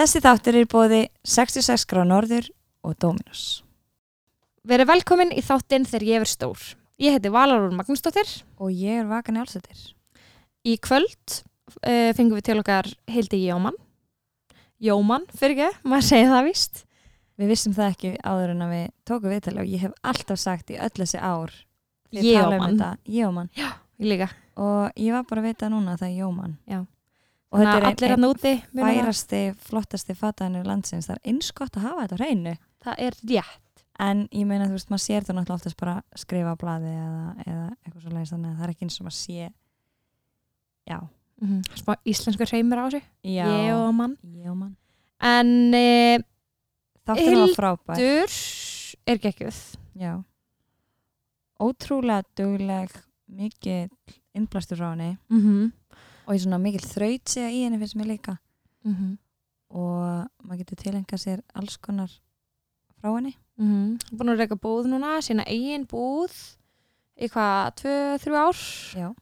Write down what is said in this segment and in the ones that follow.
Þessi þáttur er bóði 66 grá norður og Dominos. Verið velkomin í þáttinn þegar ég er stór. Ég heiti Valarún Magnúsdóttir. Og ég er vakan í allsættir. Í kvöld uh, fengum við til okkar Hildi Jóman. Jóman, fyrir ekki, maður segir það víst. Við vissum það ekki áður en að við tókum viðtali og ég hef alltaf sagt í öll þessi ár tala um Jóman. Jóman. Ég líka. Og ég var bara að vita núna að það er Jóman. Já. Og þetta er allir að núti. ein færasti, flottasti fataðinur landsins. Það er eins gott að hafa þetta á hreinu. Það er rétt. En ég meina, þú veist, maður sér það náttúrulega oftast bara skrifa á blaði eða, eða eitthvað svo leiðis þannig að það er ekki eins og maður sé Já, Mm -hmm. Smá íslensku hreimur á þessu. já Jóman. Jóman En uh, Þáttur var frábær Dur er gekkjuð. Já Ótrúlega dugleg mikið innblastur frá henni Mm -hmm. Og ég svona mikil þraut segja í henni finnst mér líka Mm -hmm. og maður getur tilengað sér alls konar frá henni Mm -hmm. Búin að reyka búð núna, sína eigin búð í hvað, tvö, þrjú ár Já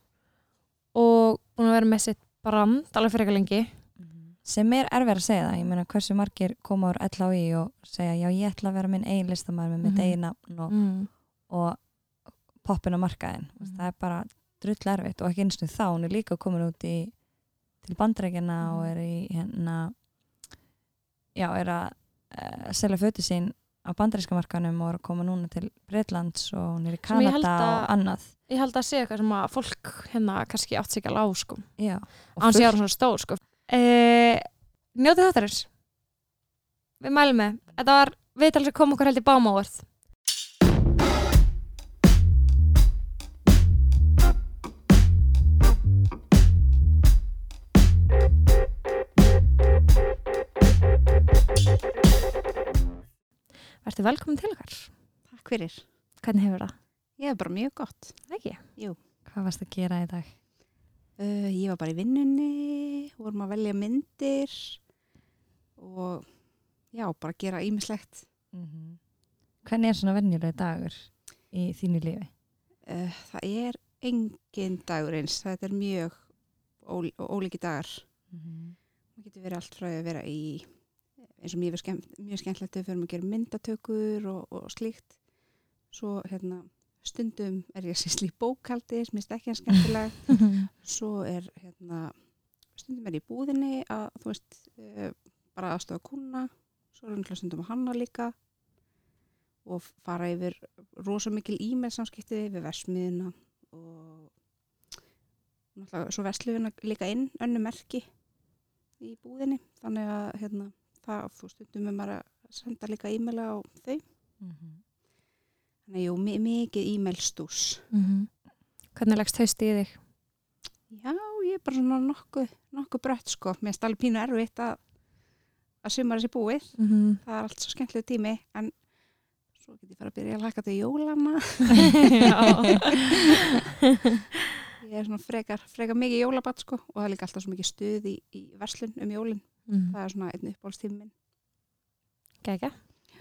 og búin að vera með sitt brand alveg fyrir ekki lengi sem er erfið að segja það, ég meina hversu margir koma úr LHI og segja já ég ætla að vera minn eigin listamæður með mitt Mhm. eigin nafn og, mm. og poppin á markaðin mm. Mhm. það er bara drull erfitt og ekki eins og þá hún er líka komin út í til bandreikina og Mhm. er í hérna já er að uh, selja fötu sín á bandreiska markanum og er að koma núna til Breitlands og hún er í Kanada og annað. Ég held að segja eitthvað sem að fólk hérna kannski átt sig alveg á sko. Já, án fullt- ára svona stór sko. E, Njótið þáttarins. Við mælum með. Þetta var viðtal sem kom okkur held í bámáverð Vertu velkomin til okkar Takk fyrir. Hvernig hefur það? Ég er bara mjög gott. Ekki? hvað varst að gera í dag? Uh, ég var bara í vinnunni, vorum að velja myndir og já, bara gera ímislegt. Mhm. hvernig er svona venjulega dagur í þínu lífi? Uh, það er engin dagur eins, þetta er mjög ól, ólíki dagar. Það getur verið allt frá að vera í, eins og er skemmt, mjög skemmtilegt þegar við fyrir að gera myndatökur og, og slíkt. Svo hérna, stundum er ég sýsli í bókaldi, sem er ekki en skemmtileg. svo er hérna stundum er ég í búðinni að þú veist uh, bara aðstofa kuna svo er náttúrulega stundum að hanna líka og fara yfir rosa mikil e-mail samskipti við versmiðina og náttúrulega svo versluðina líka inn önnu merki í búðinni þannig að hérna það þú stundum maður að senda líka e-maila á þau þannig að jú, mi mikið e-mail stús Hvernig leggst hausti í þig? Já, ég er bara svona nokkuð, nokkuð brött sko. Mér er stálega pínu erfitt að, að sumar þessi búið. Mm -hmm. Það er allt svo skemmtileg tími, en svo get ég fara að byrja að laka til jólana. Ég er svona frekar, frekar mikið jólabatt sko og það er líka alltaf svo mikið stuð í, í verslun um jólin. Mm. Það er svona einn uppáhaldstími minn. Gækja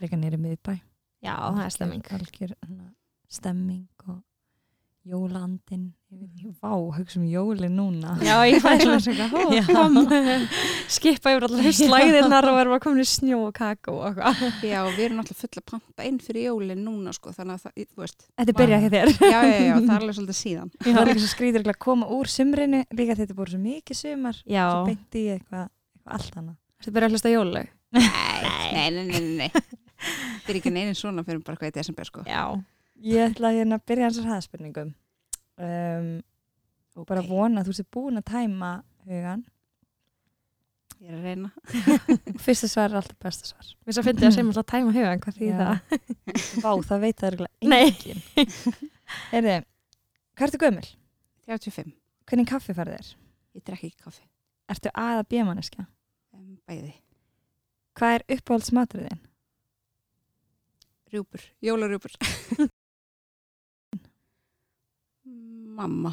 Reka nýri miðbæ. Já, það er stemming. Algjör hérna, stemming og jólandin ég ekki, vá, hugsa um jólin núna. Já, ég fæði svona svona Já. kom. Skipa yfir allar haustlæðinnar og erum að koma í snjó og kakó og eitthvað. Já, við erum alltaf fulla að panta inn fyrir jólin núna sko, þannig að það, þú veist, Þetta byrja ekki þér. já, já, já, það er alveg svolítið síðan. Það er ekki svo skrýður að koma úr sumrinu líka þetta búið svo mikið sumar Já, svo beint í eitthvað, eitthvað allt annað þetta byrja að hlusta jóluleg Nei, nei, nei, nei, nei. Fyrir ekki neinin svona fyrir bara hvað í desember sko. Já, Ég ætla hérna að byrja hans að hraðspurningum um, og bara vona að þú sér búin að tæma hugan Ég er að reyna. Fyrsta svar er alltaf besta svar við svo fyndið að segjum alltaf að tæma hugan hvað því Já. það Vá, það veit það er Nei. engin Heyrðu, hvað ertu gömul? 35. Hvernig kaffi færðu þér? Ég drekki ekki kaffi. Ertu að að bjömanniska? Bæði. Hvað er uppáhaldsmaturinn þinn? Rjúpur. Jólarjúpur. Mamma.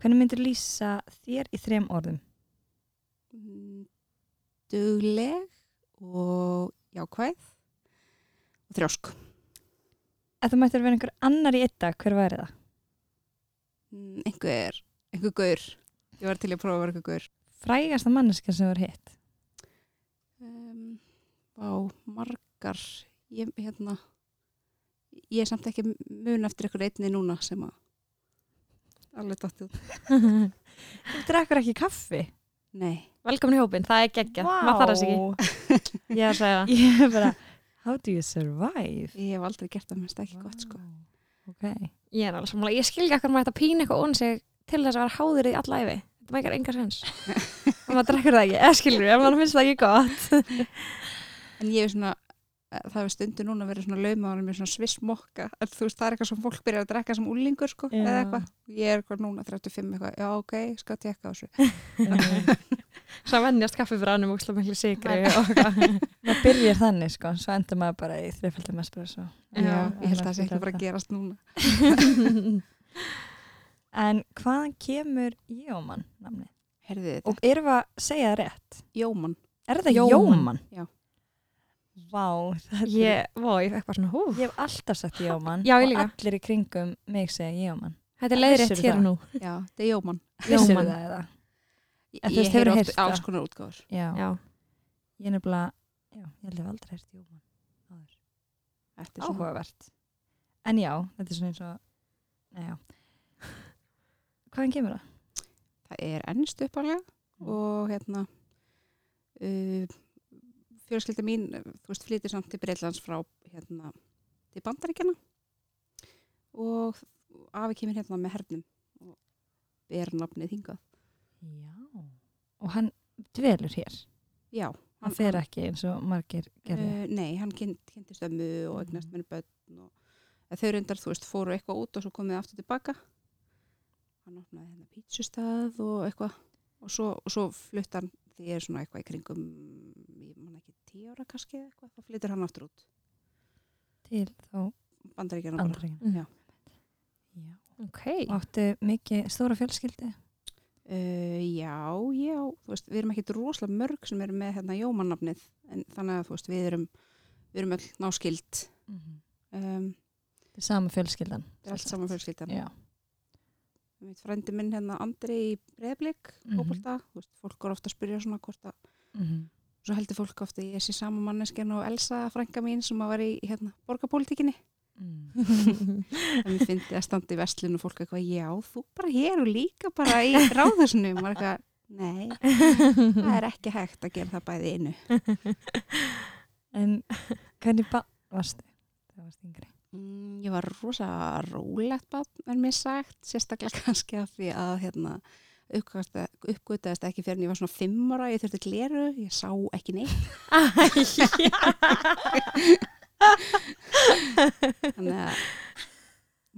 Hvernig myndir lýsa þér í þrem orðum? Dugleg og jákvæð og þrjósk. Ef þú mættir vera einhver annar í ytta, hver væri það? Mm, Einhver, einhver gaur. Ég var til að prófa að vera einhver gaur. Frægasta manneska sem er hitt? Um, á margar. Ég, hérna ég er samt ekki mun eftir ykkur einni núna sem að alveg dætti út. Þú drekkur ekki kaffi? nei, Velkomin í hópin, það er geggjað. Maður þarf þess ekki, ég er að segja það. Ég er bara, how do you survive? ég hef aldrei gert það mér finnst það ekki gott sko. Ok. Ég er alveg sammála, ég skil ekki akkur maður þetta pína eitthvað ón sig til þess að vera háður í alla Þetta meikar engar sens og maður drekkur það ekki, eða skilur við, maður finnst það ekki gott. En ég er svona eh, það er stundu núna að vera svona laumaður með svona sviss mokka. En þú veist það er eitthvað sem fólk byrjar að drekka sem úlingur sko, Já. eða eitthvað ég er eitthvað núna 35 eitthvað, já ok, skal tekka á þessu. Svo vennjast kaffibranum og slá miklu sigri og eitthvað. Það byrjar þannig sko, svo endur maður bara í þreifaldum espresso. já, ég held að það sé ekki bara að gerast núna En hvaðan kemur Jóman namni? herðið Og þetta, erum við að segja það rétt? Jóman Er þetta Jóman? Jóman? Já. Vá, þetta er... Ég, vó, ég fekk bara svona hú Ég hef alltaf sagt Jóman Já, ég og líka. allir í kringum mig segja Jóman. Þetta er leiðrétt Vissirðu hér það? og nú já, þetta er Jóman Vissir Jóman. það eða? ég, þú veist, ég hefurðu heyri heyrt oft alls það? konar útgáður Já. Já, Ég er nefnilega, já, ég held að ég hef aldrei hérst Jóman. áður. Þetta er svona- Áhugavert. En já, þetta er svona eins og, neða, hvaðan kemur það? það er ennst uppalega og hérna uh, fjölskylda mín uh, þú veist, flytir samt til Breitlands frá hérna til Bandaríkjana og afi kemur hérna með hernum og ber nafnið hingað Já. Og hann dvelur hér. já, Hann fer ekki eins og margir gerði. uh, nei, hann kyn, kynntist ömmu og eignast með börn og þau reyndar, þú veist, fóru eitthvað út og svo komið aftur tilbaka hann opnaði hérna pítsustað og eitthvað og svo, svo flutt hann því ég er svona eitthvað í kringum ég man ekki tíu ára kannski eitthvað, þá flyttur hann aftur út Til þá bandaríkjana. Mm. Já. Já. ok áttu mikið stóra fjölskyldi? uh, já, já, þú veist, við erum ekkit rosalega mörg sem eru með hérna jómannafnið en þannig að veist, við erum við erum öll náskild Mm um, Þetta er sama fjölskyldan. þetta er allt saman fjölskyldan Já. Frændi minn hérna Andri í Mhm. fótbolta, þú veist, fólk er ofta að spyrja svona hvort að, Mm svo heldur fólk ofta ég sé sama manneskjan og Elsa frænga mín sem að var í hérna, borgarpolítikinni mm. en mér fyndi að standa í vestlinu og fólk eitthvað, já, þú bara hér og líka bara í ráðhúsinu maður eitthvað, nei, það er ekki hægt að gera það bæði innu En hvernig bann varstu? Það varst yngri. Mm, ég var rosa rólegt bann en mér sagt, sérstaklega kannski af því að hérna uppgötaðist ekki fyrir en ég var svona fimm ára, ég þurfti gleru, ég sá ekki neitt. Þannig að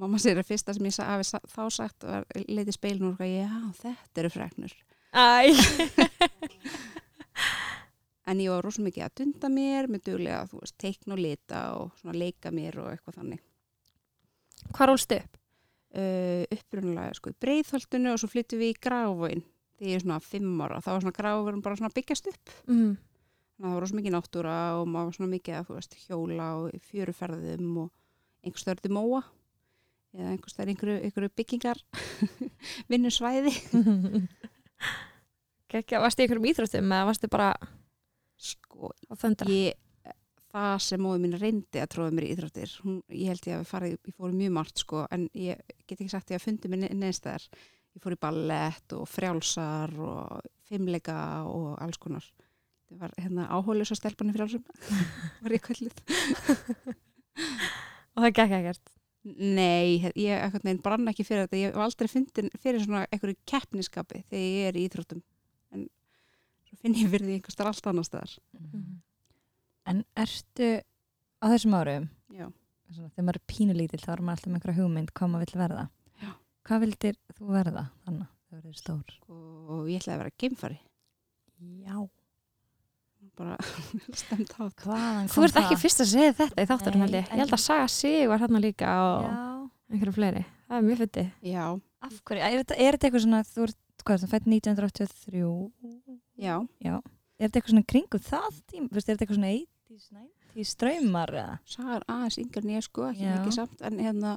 mamma sér að fyrsta sem ég sa, hafi sa- þá sagt var leiti speilin og já, þetta eru fregnur Æ en ég var rosa mikið að dunda mér með duglega, þú veist, teikna og lita og svona leika mér og eitthvað þannig Hvað rólstu upp? uh, upprunalega sko í breiðholtinu og svo flyttum við í gráfóin þegar ég er svona fimm ára, þá var svona gráfóin bara svona byggjast upp Mm. það var rosa mikið náttúra og maður var svona mikið að þú veist, hjóla og fjöruferðum og einhver störði móa eða einhver störði einhverju, byggingar vinnusvæði Gekja, varstu í einhverjum íþróttum eða varstu bara sko, ég það sem móði mín reyndi að tróða mér í íþróttir hún, ég held ég að farið, ég fór mjög margt sko, en ég get ekki sagt ég að fundi mér neðstæðar ég fór í ballett og frjálsar og fimmleika og alls konar það var hérna áhóðlösa stelpunni frjálsum var ég kölluð Og það gekk ekkert. Nei, ég neginn brann ekki fyrir þetta. Ég hef aldrei fundin fyrir svona einhverju keppniskapi þegar ég er í íþróttum. Finn ég fyrir því einhver starf allt annar staðar. Mhm. En ertu á þessum árum, Já. þegar maður er pínulítill, þá er maður alltaf með einhverja hugmynd hvað maður vill verða. Já. Hvað vildir þú verða þannig þegar þú verður stór? Og ég ætlaði að vera geimfari. Já. Bara stemt á. Þú ert ekki fyrst að segja þetta í þátturum Nei, ég. held að Saga Sig var hérna líka og Já. einhverju fleiri. Það er mjög fyndi. Já, Af hverju? Er þetta, er þetta eitthvað svona, þú ert, hvað er það, fætt 1983? já. Já. Er þetta eitthvað svona kringum það tím? Er þetta eitthvað svona 80s, 90s ströymar? Sagar aðeins yngar nýja sko, ekki Já. mikið samt. En hérna,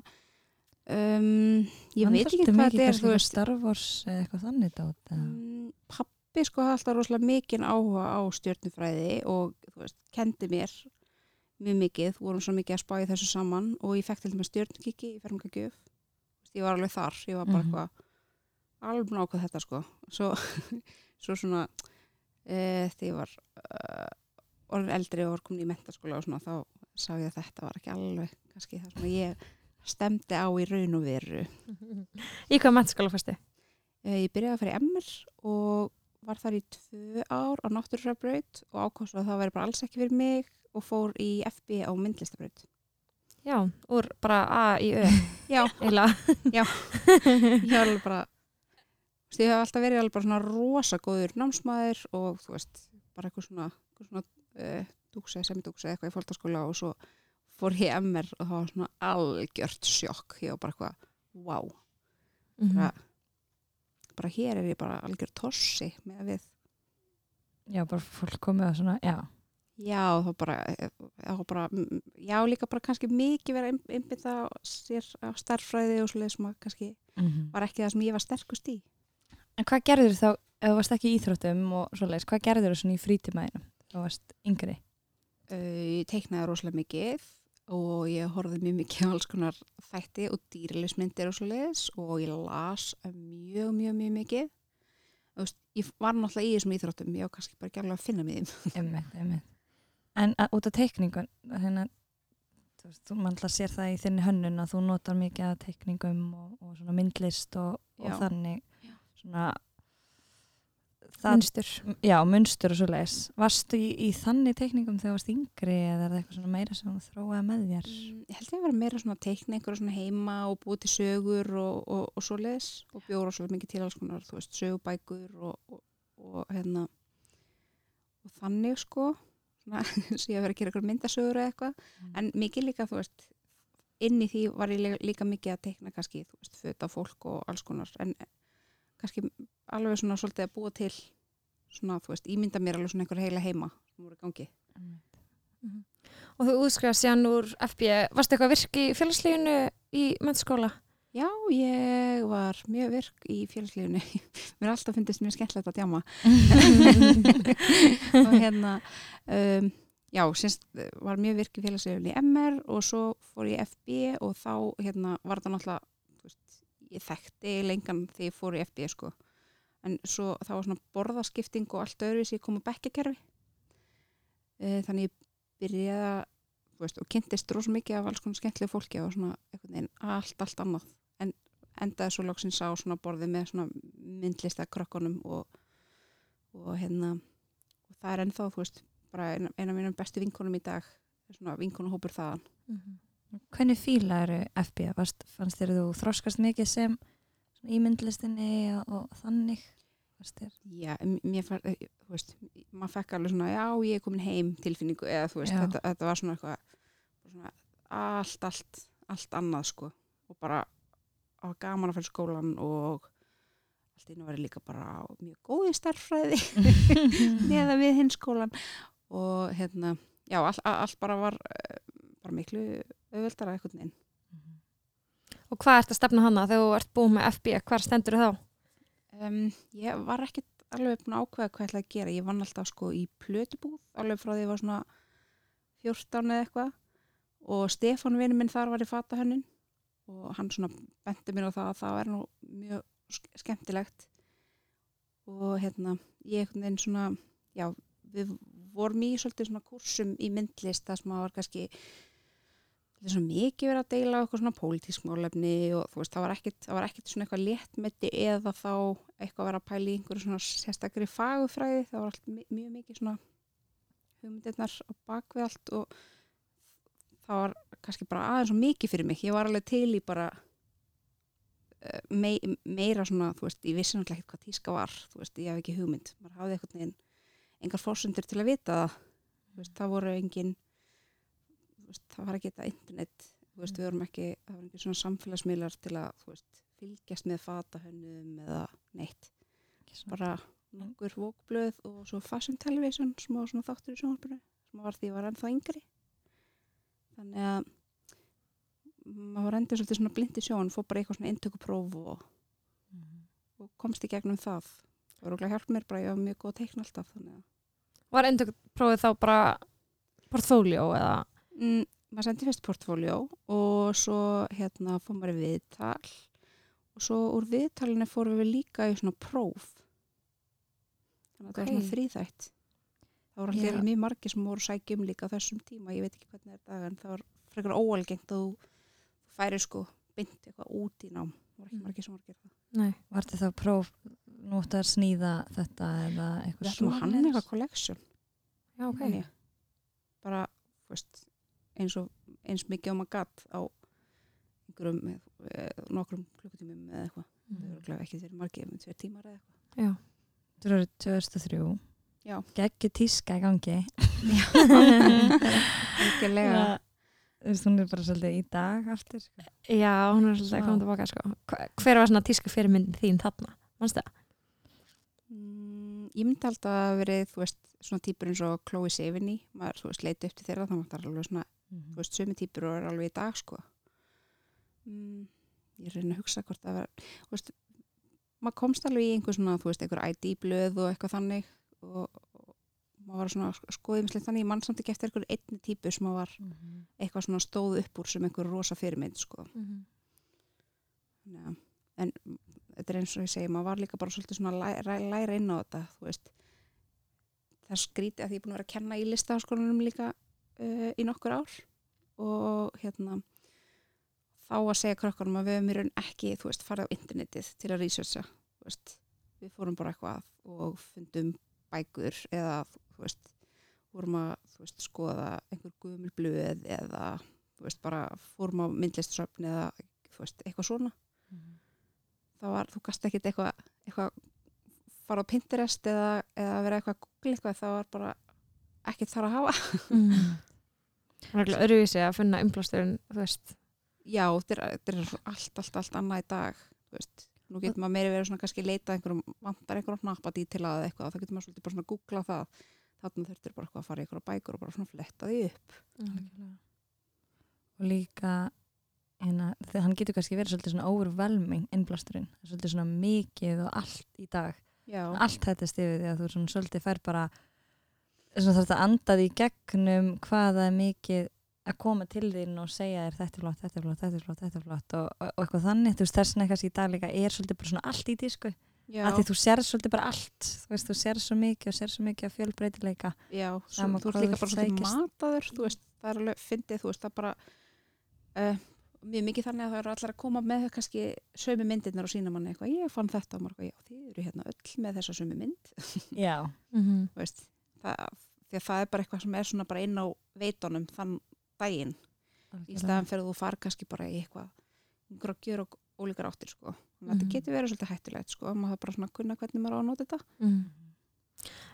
um, ég Hann veit ekki hvað mikið þetta er, veist. Star Wars eða eitthvað þannig dát. eða? Mm, Pappi sko hafði alltaf rosalega mikinn áhuga á stjörnufræði og veist, kendi mér mjög mikið, vorum svo mikið að spája þessu saman og ég fekk til dæmis stjörnkiki í fermingagjöf, ég var alveg þar ég var bara Mhm. eitthvað alveg nákvæð þetta sko. Svo, svo svona e, þegar ég var uh, orðin eldri og var komin í mentaskóla og svona þá sá ég að þetta var ekki alveg kannski það sem ég stemdi á í raun og veru. Í hvað mennskóla fyrstu? e, ég byrjaði að fara í MR og var þar í tvö ár á náttúrufræðbraut og ákvæmst að það væri bara alls ekki fyrir mig og fór í FB á myndlistabraut. Já, úr bara A í Ö. Já, eiginlega. ég alveg bara veist, ég hef alltaf verið alveg bara svona rosa góður námsmaður og þú veist, bara eitthvað svona, eitthvað svona uh, dúksa, semidúksa eitthvað í fólkdaskóla og svo fór ég í MR og það var svona algjört sjokk ég var bara eitthvað, wow Mhm. bara, bara hér er ég bara algjört tossi með að við Já, bara fólk komið að svona, já. Já, þá bara, þá bara, mm, já, líka bara kannski mikið vera að einbytta sér á starffræði og svoleiðis sem að kannski Mhm. var ekki það sem ég var sterkust í. En hvað gerður þá, ef þú varst ekki í íþróttum og svoleiðis, hvað gerður þú svona í frítimæðinum? Þú varst yngri. Ég teiknaði rosalega mikið og ég horfði mjög mikið á alls konar þætti og dýrilismyndir og svoleiðis og ég las mjög, mjög, mjög mikið. Veist, ég var náttúrulega í þessum íþróttum, ég var kannski bara alveg að finna mig í þeim. Einmitt, einmitt. En að, út af teikningun, þannig að þú veist, þú mann sér það í þinni hönnun að þú notar mikið að teikningum og, og svona myndlist og, og þannig. Svona Munstur. já, munstur og svo leis. Varstu í, í þannig teikningum þegar varst yngri eða er það eitthvað svona meira sem þróaði með þér? Mm, Ég held ég að vera meira svona teikna einhverja svona heima og búið til sögur og, og, og svoleiðis og bjóra svolítið mikið til alls konar, þú veist, sögubækur og, og, og hérna og þannig sko svona, svo ég að vera að gera eitthvað myndasögur eða eitthvað, en mikið líka, þú veist inn í því var ég líka, líka mikið að teikna kannski, þú veist, föta fólk og alls konar, en kannski alveg svona svolítið að búa til svona, þú veist, ímynda mér alveg svona einhver heila heima sem voru í gangi. Einmitt. Og þú útskrifast síðan úr FB. Varstu eitthvað virk í félagslífinu í mennskóla? Já, ég var mjög virk í félagslífinu. Mér alltaf fundist mjög skemmtilegt að djama. og hérna, um, já, síns var mjög virk í félagslífinu í MR og svo fór ég FB og þá hérna, var það náttúrulega, ég þekkti lengan þegar ég fór í FB, sko. En svo það var svona borðaskipting og allt öðru sem ég kom á bekkakerfi. Uh, þannig ég byrjaði að veist, og kynntist rosa mikið af alls konar skemmtilegu fólki og svona veginn allt, allt annað en endaði svo loksins á svona borði með svona myndlista krökkunum og, og hérna og það er ennþá, þú veist, bara eina, af mínum bestu vinkonum í dag svona vinkonahópur þaðan. Hvernig fíla eru FB? Varst, fannst þér þú þroskast mikið sem svona í myndlistinni og, og þannig? Já, mér far, eh, þú veist, maður fekk alveg svona, já, ég er komin heim tilfinningu eða þú veist, þetta, þetta var svona eitthvað svona allt, allt, allt annað sko og bara á gaman að fyrir skólan og allt einu var ég líka bara á mjög góði starffræði neða við hinn skólan og hérna, já, all, all, allt bara var eh, bara miklu auðveldara eitthvað inn. Og hvað ert að stefna hana þegar þú ert búið með FB? Hvar stendur þá? Um, ég var ekkert alveg búin að ákveða hvað ég ætlaði að gera. Ég vann alltaf sko í plötubúð, alveg frá því ég var svona 14 eða eitthvað og Stefán vinur minn þar var í fatahönnun og hann svona benti mér á það að það er nú mjög sk- skemmtilegt og hérna ég einhvern veginn svona, já, við vorum í svolítið svona kursum í myndlist það sem að var kannski það er svona mikið verið að deila eitthvað svona pólitísk málefni og þú veist, það var ekkit, það var ekkit svona eitthvað léttmeti eða þá eitthvað að vera að pæla í einhverju svona sérstakri fagufræði, það var allt mi- mjög mikið svona hugmyndirnar á bakvið allt og það var kannski bara aðeins svo mikið fyrir mig, ég var alveg til í bara eh, mei, meira svona, þú veist, ég vissi náttúrulega ekkert hvað tíska var, þú veist, ég hef ekki hugmynd. Maður hafði eitthvað neginn engar fórsendur til að vita það, þú veist, það voru engin veist, það var ekki þetta internet, veist, við vorum ekki það var ekki svona samfélagsmiðlar til að veist, fylgjast með fatahönnum eða neitt, bara nokkur vókblöð og svo Fashion Television sem var svona þáttur í sjónvarpinu sem var því ég var ennþá yngri. Þannig að maður var endur svolítið svona blind í sjón fór bara eitthvað svona inntökupróf og, og komst í gegnum það. Það var okkur að hjálpa mér bara, ég var mjög góð að teikna alltaf þannig að Var endurprófið þá bara portfóljó eða mm, maður sendi fyrst portfóljó og svo hérna fór maður viðtal og svo úr viðtalinu fórum við líka í svona próf. Þannig að það var svona þrýþætt það voru allir mjög margir sem voru sækjum líka þessum tíma, ég veit ekki hvernig er dag en það var frekar óalgengt að þú færi sko bynd eitthvað út í nám. Það voru ekki Mm. margir sem voru það. Nei. Var þetta þá próf, að snýða þetta eða eitthvað ætlum að hanna eitthvað collection Já, ok. bara þú veist, eins og eins mikið og maður gatt á einhverjum eh, nokkrum klukkutímum eða eitthvað það Mm. eru örugglega ekki þeirri margir með tveir tímar eða eitthvað Já. Þetta eru 2003 Já. Geggi tíska í gangi Algjörlega. Þú veist, hún er bara svolítið í dag aftur sko. Já, hún er svolítið að koma tilbaka sko. Hver var svona tíska fyrirmynd þín þarna? Manstu það? Mm, ég myndi alltaf að verið, þú veist, svona típur eins og Chloe Sevigny, maður, þú veist, leiti upp til þeirra, þannig að það er alveg svona, þú veist, sömu típur og er alveg í dag, sko. Mm, ég reyna að hugsa hvort það var, þú veist, maður komst alveg í einhver svona, þú veist, einhver ID-blöð og eitthvað þannig og, og maður var svona skoðumslega þannig, ég mann samt ekki eftir einhver einni típu sem maður var Mhm. eitthvað svona stóð upp úr sem einhver rosa fyrirmynd, sko. Mhm. Já, en þetta er eins og ég segi, maður var líka bara svolítið svona að læra, læra inn á þetta, þú veist. Það skrítið að því ég er búin að vera að kenna í listaháskólanum líka uh, í nokkur ár og hérna þá að segja krökkunum að við höfum í raun ekki, þú veist, farið á internetið til að researcha, veist. Við fórum bara eitthvað og fundum bækur eða, þú veist, vorum að, veist, skoða einhver gumil blöð eða, þú veist, bara fórum á myndlistsöfn eða, þú veist, eitthvað svona Mhm. það var, þú gast ekkit eitthvað eitthvað fara á Pinterest eða, eða vera eitthvað að googla eitthvað það var bara ekkert þar að hafa. Mm. Það er alveg öðruvísi að finna veist. já, þetta er, þetta er allt, allt, allt annað í dag nú getur maður meiri verið svona kannski leita að einhverjum, vantar einhverjum hnappa dítila eða eitthvað, þá getur maður svolítið bara svona að googla það. Þarna þurftir bara eitthvað að fara í einhverja bækur og bara svona fletta því upp. Algjörlega. og líka hérna, þegar hann getur kannski verið svolítið svona overwhelming innblásturinn, svolítið svona mikið og allt í dag, já, allt þetta stifið því að þú svona svolítið fær bara svona þarf þetta andað í gegnum hvað það er mikið að koma til þín og segja þér þetta er flott, þetta er flott, þetta er flott, þetta er flott. Og, og, og eitthvað þannig, þú veist þess vegna kannski í dag líka er svolítið bara svona allt í tísku. Já, að því þú sér svolítið bara allt. Þú veist, þú sér svo mikið og sér svo mikið að fjölbreytileika. Já svo, þú ert líka bara svolítið mataður þú veist, það er alveg fyndið, þú veist, það bara uh, mjög mikið þannig að það eru allar að koma með kannski sömu myndirnar og sína manni eitthvað, ég fann þetta og maður, eitthvað, já, þið eru hérna öll með þessa sömu mynd. Já, Mm þú veist, það, því að það er bara eitthvað sem er svona bara inn á veitunum þann daginn, í staðan fyrir að þú far kannski bara í eitthvað gjör og ólíkar áttir sko. að Mhm. þetta getur verið svolítið hættulegt sko. maður þarf bara svona kunna hvernig maður á að nota þetta -hmm.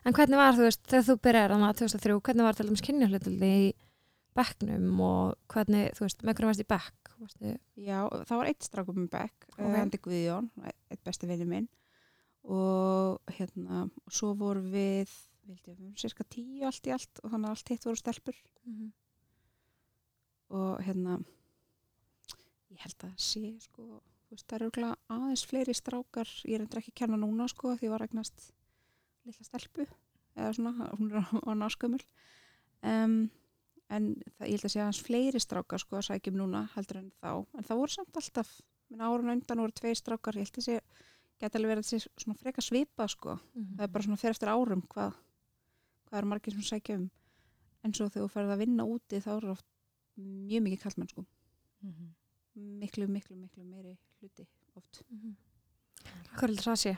En hvernig var, þú veist, þegar þú byrjar að 2003, hvernig var til dæmis kynjahlutildi í bekknum og hvernig, þú veist, með hvernig varst í bekk? Varstu, Já, það var eitt strákum með Beck, Ok. okay. Andi Guðjón, eitt besti vinni minn og hérna, og svo vorum við, vildi við, cirka tíu allt í allt og þannig að allt hitt voru stelpur. Mm og hérna, ég held að sé, sko, þú veist, það eru örugglega aðeins fleiri strákar, ég er endur ekki að kenna núna, sko, því ég var eignast lilla stelpu, eða svona, hún er á, náskömmul, um, en það, ég held að sé aðeins fleiri strákar, sko, að sækjum núna, heldur en þá, en það voru samt alltaf, minn árun undan voru tvei strákar, ég held að sé, geta alveg verið að sé svona freka svipa, sko, það er bara svona fyrir eftir árum hvað, hvað er margir sem sækja um. En svo þegar þú ferð að vinna úti þá er oft mjög mikið kallmenn sko. Mhm. miklu, miklu, miklu meiri hluti oft. Hvað er það að sé?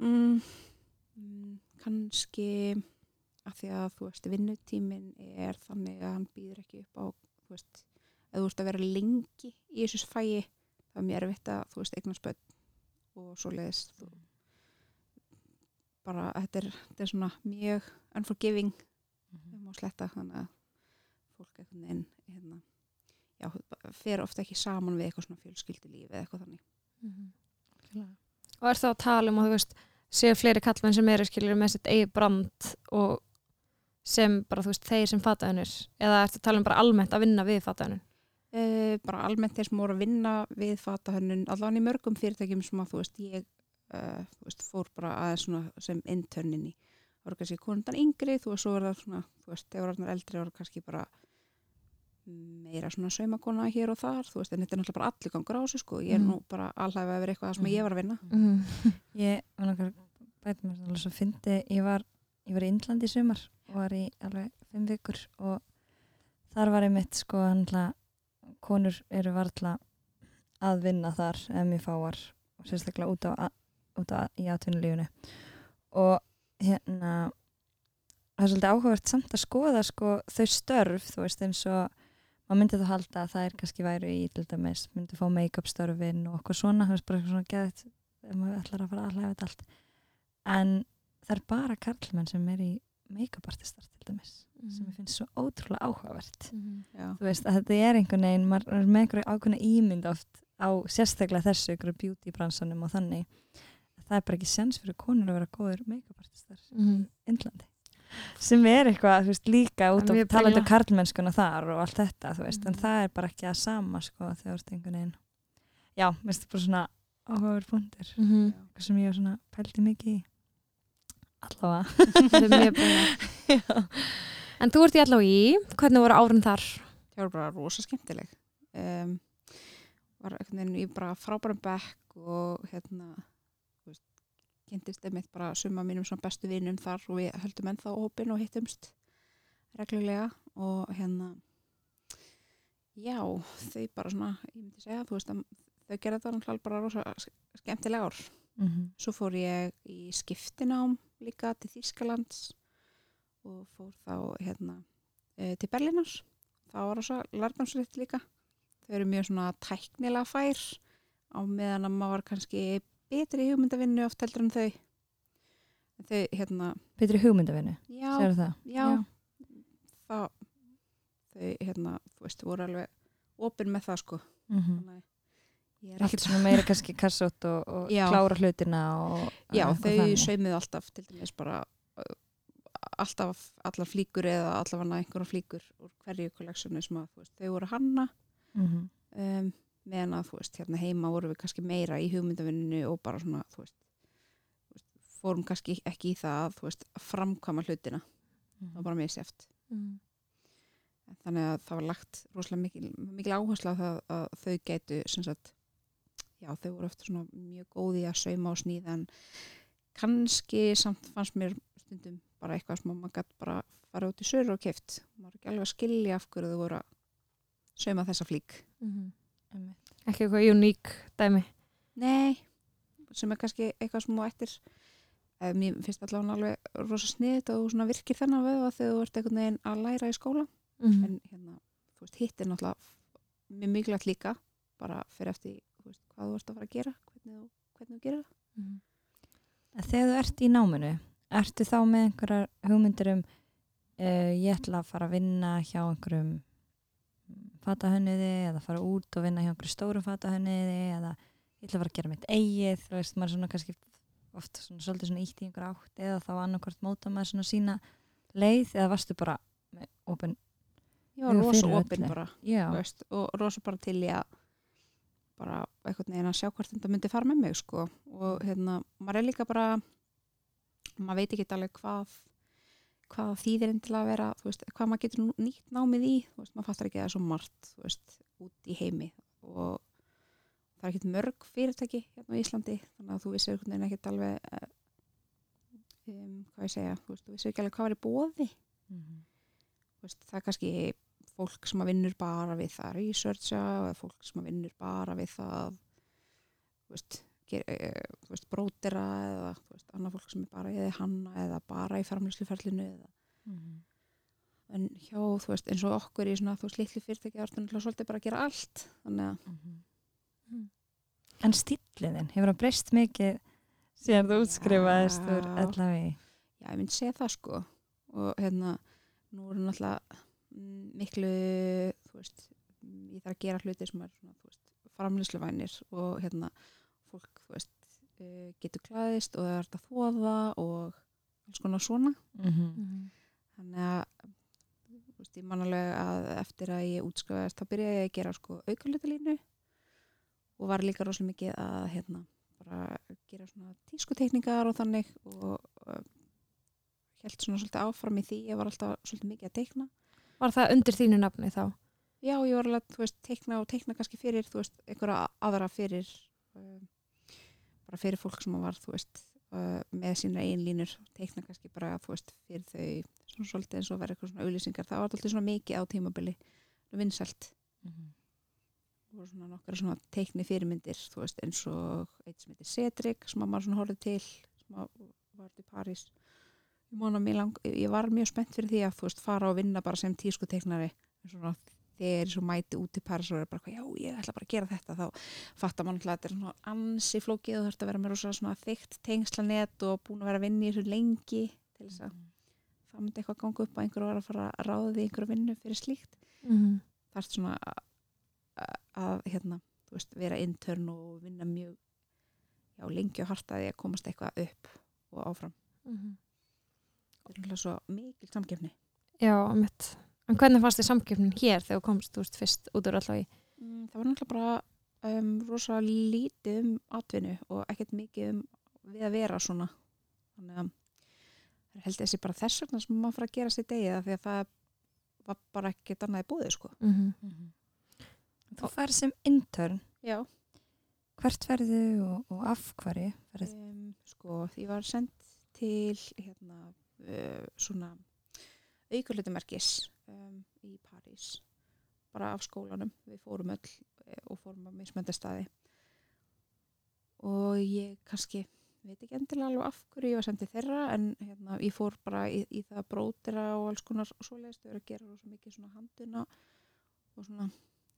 mm, mm, kannski að því að þú veist vinnutímin er þannig að hann býður ekki upp á þú veist, ef þú veist að vera lengi í þessu fæi þá er mér erfitt að þú veist eignar spöld og svo leiðis þú, bara þetta er, þetta er svona mjög unforgiving Mhm. um að sletta þannig að fólk einhvern veginn hérna, já, fer ofta ekki saman við eitthvað svona fjölskyldulíf eða eitthvað þannig Algjörlega. Og er það að tala um að þú veist, séu fleiri kallmenn sem eru skiljur með sitt eigi brand og sem bara, þú veist, þeir sem fataðunir eða ertu að tala um bara almennt að vinna við fataðunir? e, bara almennt þeir sem voru að vinna við fatahönnun, allan í mörgum fyrirtækjum sem að þú veist ég uh, veist, fór bara aðeins sem internin í það voru kannski konundan yngri þú veist, það svona, þú veist, þegar voru eldri voru kannski bara meira svona saumakona hér og þar þú veist, en þetta er náttúrulega bara allir gangur á þessu sko ég er Mhm. nú bara alhæfi að vera eitthvað sem Mhm. ég var að vinna Mhm. Ég var náttúrulega svo fyndi, ég var, ég var í Indlandi í sumar og var í alveg fimm vikur og þar var einmitt sko handla, konur eru varla að vinna þar ef mér fáar og sérstaklega út á, út á í atvinnulífunu og hérna það er svolítið áhugavert samt að skoða sko þau störf, þú veist eins og maður myndi þá halda að það er kannski væru í til dæmis, myndi fá make-up störfin og okkur svona, þú veist bara eitthvað svona geðið ef maður ætlar að fara að hlæfa þetta allt. En það er bara karlmenn sem er í make-up artistar til dæmis sem ég finnst svo ótrúlega áhugavert. Mhm. Já, þú veist að þetta er einhvern veginn maður er með einhverju ákveðna ímynd oft á sérstaklega þessu einhverju beauty bransanum og þannig það er bara ekki sens fyrir konur að vera góður make-up artistar Mhm. í Indlandi sem er eitthvað þú veist, líka út talandi brengla. karlmennskuna þar og allt þetta þú veist, en Mhm. það er bara ekki að sama sko þegar þú ert einhvern veginn já, mér finnst þetta bara svona áhugaverð punktur Mhm. eitthvað sem ég var svona pældi mikið í allavega er. En þú ert í allavega í, hvernig voru árun þar? það var bara rosa skemmtileg um, var einhvern veginn í bara frábærum bekk og hérna kynntist einmitt bara suma mínum svona bestu vinum þar og við höldum ennþá hópin og hittumst reglulega og hérna já, þau bara svona ég myndi segja, þú veist að þau gerði þetta náttúrulega bara rosa sk- skemmtileg ár. Mhm. svo fór ég í skiptinám líka til Þýskalands og fór þá hérna e, til Berlínar. Það var rosa lærdomsriðt líka. Þau eru mjög svona tæknilega fær á meðan að maður kannski betri hugmyndavinnu oft heldur en þau. Þau hérna betri hugmyndavinnu, já, segir það? já, það þau hérna, þú veist, voru alveg opinn með það sko. Er ekkert ekkert svona meira kannski kassótt og, og Já. klára hlutina og Já, eitthvað þau saumuðu alltaf til dæmis bara alltaf allar flíkur eða allavega einhverja flíkur úr hverju kolleksjonu sem að veist, þau voru hanna. Mhm. um, meðan að þú veist, hérna heima voru við kannski meira í hugmyndavinninu og bara svona þú veist, fórum kannski ekki í það að þú veist, að framkvæma hlutina, það var bara misjæft Mhm. þannig að það var lagt rosalega mikil, mikil áhersla á það að þau gætu sem sagt, já þau voru eftir svona mjög góði að sauma og sníða en kannski samt fannst mér stundum bara eitthvað sem að maður gæti bara fara út í söru og keift maður ekki alveg að skilja af hverju þau voru að sauma þessa flík Mhm. Einmitt. Ekki eitthvað uník dæmi. Nei, sem er kannski eitthvað sem þú ættir eh, mér finnst allavega alveg rosa sniðið og svona virkir þennan vöða þegar þú ert einhvern veginn að læra í skóla Mhm. en hérna, þú veist, hitt er náttúrulega mjög mikilvægt líka bara fyrir eftir, þú veist, hvað þú ert að fara að gera hvernig þú, hvernig þú gerir það Mhm. En Þegar þú ert í náminu, ertu þá með einhverjar hugmyndir um uh, ég ætla að fara að vinna hjá einhverjum fatahönniði eða fara út og vinna hjá einhverju stórum fatahönniði eða ég ætla að fara að gera mitt eigið, þú veist, maður er svona kannski oft svona, svolítið svona ítt í einhver átt eða þá annarkvort móta maður svona sína leið eða varstu bara ég rosa fyrir opinn öllu. bara já, veist, og rosa bara til í að bara einhvern veginn að sjá hvort þetta myndi fara með mig sko. og hérna, maður er líka bara maður veit ekki alveg hvað hvað þýðir til að vera veist, hvað maður getur nýtt námið í veist, maður fattar ekki að það er svo margt veist, út í heimi og það er ekkert mörg fyrirtæki hérna á Íslandi þannig að þú vissir ekkert alveg eh, um, hvað ég segja þú vissir ekki alveg hvað var í bóði. Þú veist, það er kannski fólk sem að vinnur bara við það að researcha eða fólk sem að vinnur bara við það veist, e, veist brótera eða veist, annað fólk sem er bara eða hanna eða bara í framlýsluferlinu eða Mhm. en hjá, þú veist, eins og okkur í svona þú litlu fyrirtæki ártunum svolítið bara að gera allt þannig að Mhm. Mhm. En stíliðin, hefur það breyst mikið síðan þú útskrifaðist úr Já. LHV? já, ég myndi segja það sko og hérna, nú eru náttúrulega mm, miklu þú veist, mm, ég þarf að gera hluti sem er svona, þú veist, framlýsluvænir og hérna, fólk, þú veist uh, getur klæðist og það er að þóða og alls konar svona Mhm. Mhm. þannig að þú veist, ég man alveg að eftir að ég útskrifaðist þá byrjaði ég að gera sko aukalötalínu og var líka rosalega mikið að hérna, bara gera svona tískutekningar og þannig og uh, held svona svolítið áfram í því, ég var alltaf svolítið mikið að teikna Var það undir þínu nafni þá? já, ég var alveg, þú veist, teikna og teikna kannski fyrir, þú veist, einhverja aðra fyrir uh, bara fyrir fólk sem var, veist uh, með sína einn línur, teikna kannski bara, veist, fyrir þau svona svolítið eins og verið eitthvað svona auðlýsingar, það var alltaf svona mikið á tímabili, vinsælt. Mhm. og svona nokkra svona teikni fyrirmyndir, veist, eins og eitt sem heitir Cedric, sem að maður svona horfði til sem var til París. Ég, lang, ég var mjög spennt fyrir því að fara og vinna bara sem tísku teiknari svona þegar svo mæti út í París og er bara, já, ég ætla bara að gera þetta þá fattar mann alltaf að þetta er svona ansi flókið og þurft að vera með rosa svona þygt tengslanet og búin að vera að vinna í þessu lengi til þess að það myndi eitthvað ganga upp að einhver var að fara að ráða því einhverju vinnu fyrir slíkt Mm. er svona að, að, hérna, þú veist, vera intern og vinna mjög já, lengi og hartaði að komast eitthvað upp og áfram. Mhm. Það er náttúrulega svo mikil samkefni. Já, mitt. En hvernig fannst þið samkjöfnin hér þegar þú komst, þú veist, fyrst út úr allavega í? Mm, það var náttúrulega bara um, rosa lítið um atvinnu og ekkert mikið um við að vera svona. Þannig að það held þessi bara þess vegna sem maður fara að gera sér degið af því að það var bara ekkert annað í búið, sko. Mm Mhm. Þú færð sem intern, Já. hvert ferðu og, og af hverju? Um, sko, því var sendt til hérna uh, svona aukurlutumerkis um, í París. Bara af skólanum, við fórum öll eh, og fórum á mismöndastæði og ég kannski veit ekki endilega alveg af hverju ég var sendið þeirra en hérna, ég fór bara í, í það brótira og alls konar svoleiðist þau eru að gera rosa mikið svona handuna og svona,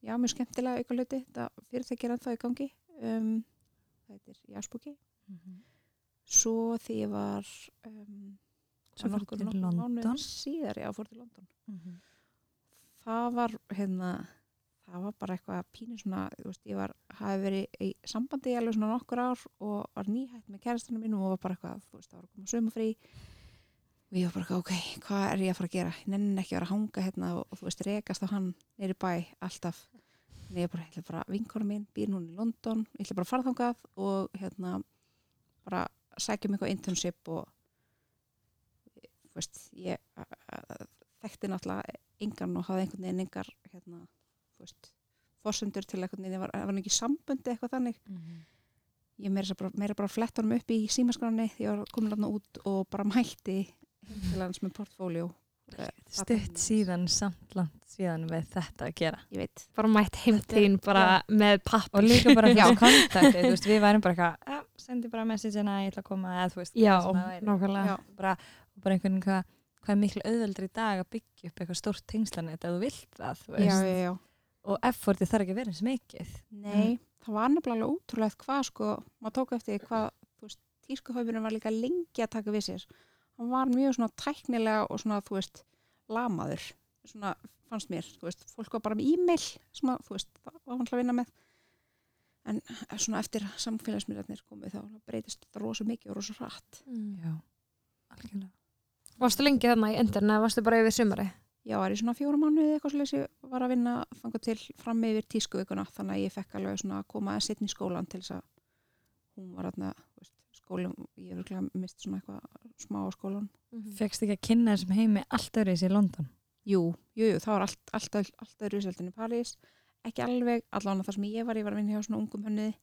já, mjög skemmtilega aukurluti, þetta fyrirtæki er ennþá í gangi. Um, það heitir Jaspuki Mhm. svo því ég var um, Fórðu nokkur- til London? síðar, já, fór til London. Mhm. það var hérna það var bara eitthvað pínu svona þú veist, ég var, hafi verið í sambandi alveg svona nokkur ár og var nýhætt með kærastinu mínum og var bara eitthvað, þú veist, það var að koma sömufrí og ég var bara eitthvað, ok, hvað er ég að fara að gera? Ég nenni ekki að vera að hanga hérna og, og þú veist, rekast á hann neyri bæ alltaf. En ég bara, ég ætla bara, vinkona mín býr núna í London, ég ætla bara að fara þangað og hérna, bara sækja mig eitthvað internship og veist, ég þekkti náttúrulega engan og hafði einhvern veginn engar hérna, þú veist, forsendur til einhvern veginn, ég var, var ekki sambundi eitthvað þannig. Mhm. ég meira bara, meira bara flett honum upp í símaskráni því ég var komin þarna út og bara mætti til hans með portfóljó Stutt síðan, samt langt síðan með þetta að gera. ég veit, Bara mætt heim Þetta þín bara með papp. Og líka bara fyrir kontakti, við værum bara eitthvað, ja, sendi bara messagena, ég ætla að koma, eða þú veist, Já, það nákvæmlega. bara, og bara einhvern veginn hvað, hvað er miklu auðveldri í dag að byggja upp eitthvað stórt tengslanett ef þú vilt það, þú veist. já, já Og effortið þarf ekki að vera eins mikið. Nei, það var nefnilega alveg ótrúlegt hvað sko, maður tók eftir hvað tískuhaupurinn var líka lengi að taka við sér hann var mjög svona tæknilega og svona, þú veist, lamaður svona, fannst mér, þú veist fólk var bara með e-mail sem að, þú veist, það var hann að vinna með en svona eftir samfélagsmiðlarnir komið þá breytist þetta rosa mikið og rosa hratt Mm. Já, algjörlega. Varstu lengi þarna í endur eða varstu bara yfir sumari? Já, var í svona fjóra mánuði eitthvað svo ég var að vinna þangað til fram yfir tískuvikuna þannig að ég fekk alveg svona að koma að setja í skólan til þess að hún var aðna skólum, ég hef örugglega mist svona eitthvað smá á skólan. Fekst ekki að kynna þessum heimi allt öðru í London? Jú, jú, jú, það var allt, alltaf, alltaf rúsveldin í París, ekki alveg allan þar sem ég var, ég var að vinna hjá svona ungum hönniði,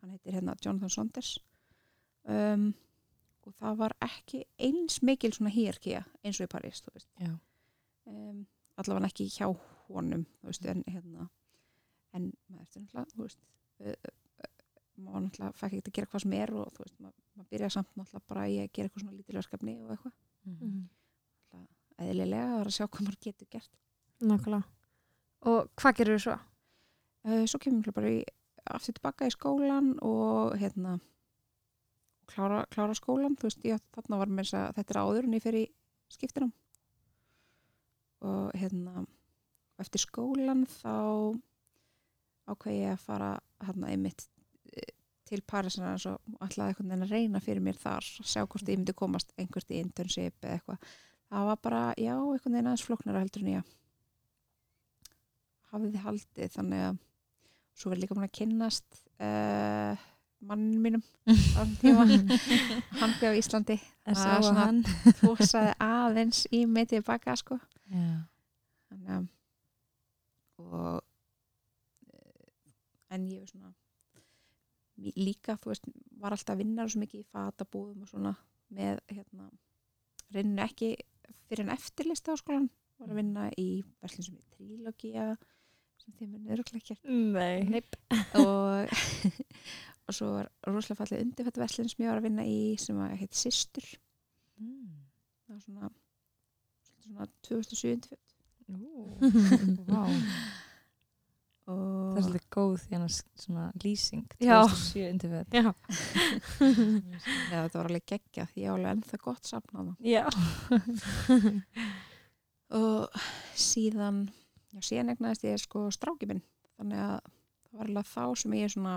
hann heitir hérna Jonathan Saunders um, og það var ekki eins mikil svona hierarkía eins og í París, um, allavega ekki hjá honum veist, en hérna en maður eftir náttúrulega maður náttúrulega fæk ekki að gera hvað sem er og veist, maður, maður byrja samt náttúrulega bara í að gera eitthvað svona lítil verkefni og eitthvað Mhm. eðlilega að vera að sjá hvað maður getur gert Nákvæmlega. Og hvað gerur þú svo? uh, svo kemur maður bara í, aftur tilbaka í skólan og hérna klára, klára skólan þú veist, ég, þarna var mér þess að þetta er áður en ég fer í skiptinum og hérna eftir skólan þá ákveði ég að fara hérna einmitt eh, til Parísina og ætlaði einhvern veginn að reyna fyrir mér þar sjá hvort ég myndi komast einhvert í internship eða eitthvað. Það var bara, já, einhvern veginn aðeins flóknara heldur en ég hafði haldið þannig að svo verður líka búin að kynnast uh, mannin mínum hann byrði á Íslandi. Það og svona- hann fórsaði aðeins í mig tilbaka sko. Þannig að og eh, en ég svona líka, þú veist, var alltaf að vinna svo mikið í fatabúðum og svona með, hérna reyninu ekki fyrir en eftirlista á skólan var að vinna í verslun sem er trílogía sem þeim er. Neip. og og svo var rosalega fallið undirfætt verslun sem ég var að vinna í sem að heit Sistur Mm. það var svona svona 2007 undirfætt Ú, Vá. og Það er svolítið góð því hann svona lýsing Já. 2007 undir Já. Já, þetta var alveg geggja því ég á alveg ennþá gott safnað Já. og síðan já, síðan egnaðist ég sko stráki minn þannig að það var alveg þá sem ég svona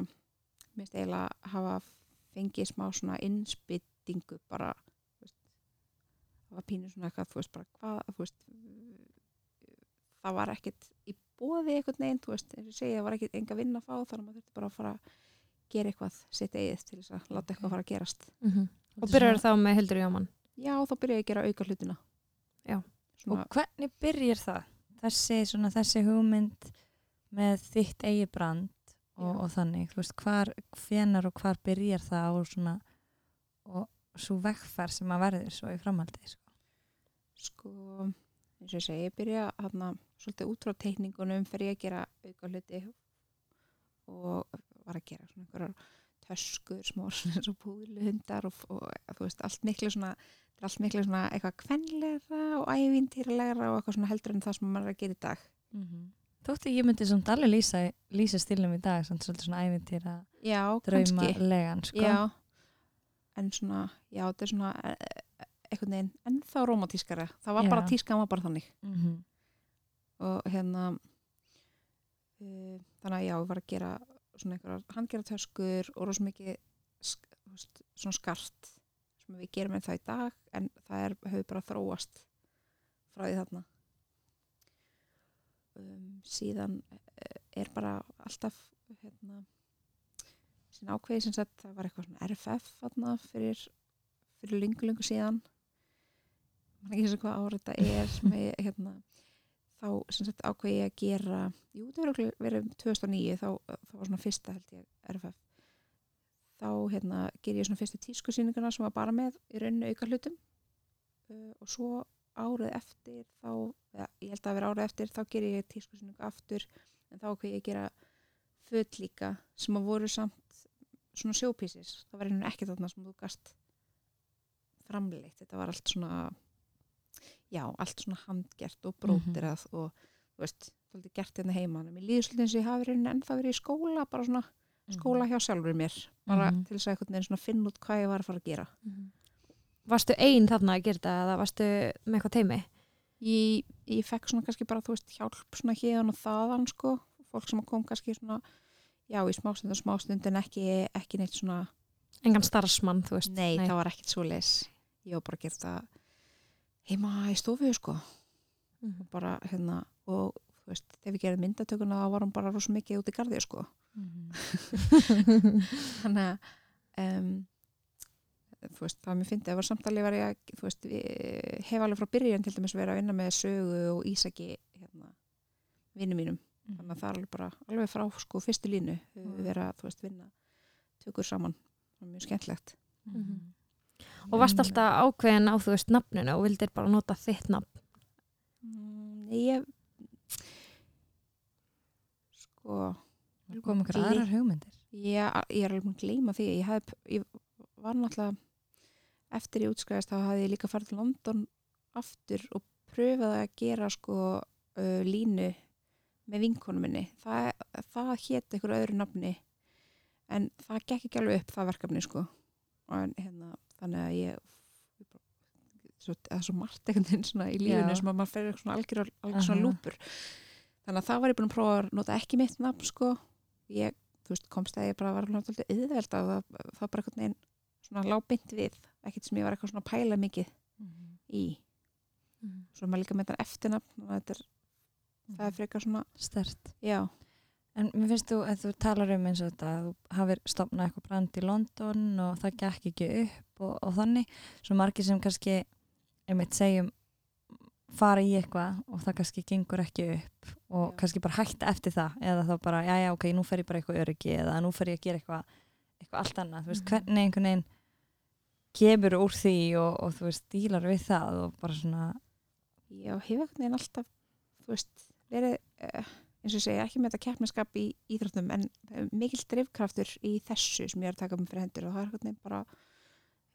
minnst eiginlega hafa fengið smá svona innspyttingu bara veist, það var pínu svona eitthvað þú veist bara hvað þú veist, það var ekkit í bóði einhvern veginn, þú veist, eins og ég segi það var ekkit enga vinna að fá þannig að maður þurfti bara að fara að gera eitthvað sitt eigið til þess að láta eitthvað fara að gerast. Og byrjar þá með Hildur Jóman Já, þá byrjaði ég að gera auka hlutina Já. Svona, Og hvernig byrjar það? Þessi, svona, þessi hugmynd með þitt eigi brand og, og þannig, þú veist, hvar, hvenar og hvar byrjar það og svona og svo vegferð sem að verður svo í framhaldi sko. sko eins og ég segi, ég byrja hérna svolítið út frá teikningunum fyrir að gera auka hluti og var að gera svona einhverjar töskur, smá svona eins og og, og þú veist, allt miklu svona allt miklu svona eitthvað kvenlegra og ævintýralegra og eitthvað svona heldur en það sem maður er að gera í dag Þótti ég myndi samt alveg lýsa, lýsa stilnum í dag, samt svolítið svona ævintýra Já, drauma kannski legan sko. Já, en svona já, þetta er svona eh, eh, einhvern veginn ennþá romantískara það var Já. bara tískan var bara þannig Mhm. og hérna uh, þannig að já, ég var að gera svona einhverjar handgeratöskur og rosa mikið sk svona skart sem við gerum en það í dag en það er, hefur bara þróast frá því þarna um, síðan uh, er bara alltaf hérna sín ákveði sem sagt það var eitthvað svona RFF þarna fyrir, fyrir lungu lungu síðan. Mann ekki sem hvað ára þetta er ég hérna þá sem sagt ákveði ég að gera jú, það verið, verið 2009 þá, þá var svona fyrsta held ég RFF þá hérna ger ég svona fyrstu tískusýninguna sem var bara með í rauninu auka hlutum. Uh, og svo árið eftir þá, ja, ég held að vera árið eftir þá ger ég tískusýningu aftur en þá ákveði ég gera föt líka sem að voru samt svona sjópísis, það var einhvern ekki þarna sem þú gast framleitt, þetta var allt svona já, allt svona handgert og brótirað og þú veist, svolítið gert hérna heima. En mér líður svolítið eins og ég hafi reynin ennþá verið í skóla bara svona skóla hjá sjálfur mér bara Mhm. til þess að einhvern veginn finna út hvað ég var að fara að gera Varstu ein þarna að gera þetta eða varstu með eitthvað teimi? ég, ég fekk svona kannski bara þú veist hjálp svona hérna og þaðan sko fólk sem kom kannski svona já í smástund og smástund en ekki, ekki neitt svona Engan starfsmann, þú veist? nei, það var ekkert svo leis ég var bara að gera það heima í stofu sko Mhm. og bara hérna og þú veist, þegar við gerum myndatökuna þá var hún bara rosa mikið út í garði sko þannig að um, þú veist, það mér fyndi að var samtalið var ég að, þú veist, hef alveg frá byrjun til dæmis verið að vinna með sögu og Ísaki hérna, vinnu mínum, þannig að það er alveg bara alveg frá sko fyrstu línu. Við verið að, þú veist, vinna tökur saman. Það er mjög skemmtlegt Mhm. Og varst alltaf ákveðin á, þú veist, nafninu og vildir bara nota þitt nafn? mm, ég sko kom ykkur Gli- aðrar hugmyndir. Já, ég er alveg búin að gleyma því. Ég, hef, ég var náttúrulega eftir ég útskræðist þá hafði ég líka farið til London aftur og pröfaði að gera sko uh, línu með vinkonum minni. Það, það hétt einhver öðru nafni en það gekk ekki alveg upp það verkefni sko. En, hérna, þannig að ég það er svo margt svona í lífinu Já. sem að maður fer eitthvað algjör, algjör svona lúpur. Þannig að það var ég búin að prófa að nota ekki mitt nafn sko. Ég, veist, komst að ég bara var alltaf yðveld að það, það bara einhvern veginn svona lábind við, ekkert sem ég var eitthvað svona að pæla mikið í. Svo er maður líka með þetta eftirnafn að þetta er, það er frekar svona, stert já, En mér finnst þú að þú talar um eins og þetta að þú hafir stopnað eitthvað brand í London og það gekk ekki upp og, og þannig, svo margir sem kannski einmitt segjum fara í eitthvað og það kannski gengur ekki upp og Já. kannski bara hætta eftir það. Eða þá bara, já já ok, nú fer ég bara eitthvað öryggi eða nú fer ég að gera eitthvað eitthvað allt annað, þú veist, Mhm. hvernig einhvern veginn kemur úr því og, og þú veist, dílar við það og bara svona Já, einhvern veginn alltaf, þú veist, verið, uh, eins og segja, ekki með þetta keppniskap í íþróttum, en það er mikill drifkraftur í þessu sem ég er að taka um fyrir hendur og það er veginn bara,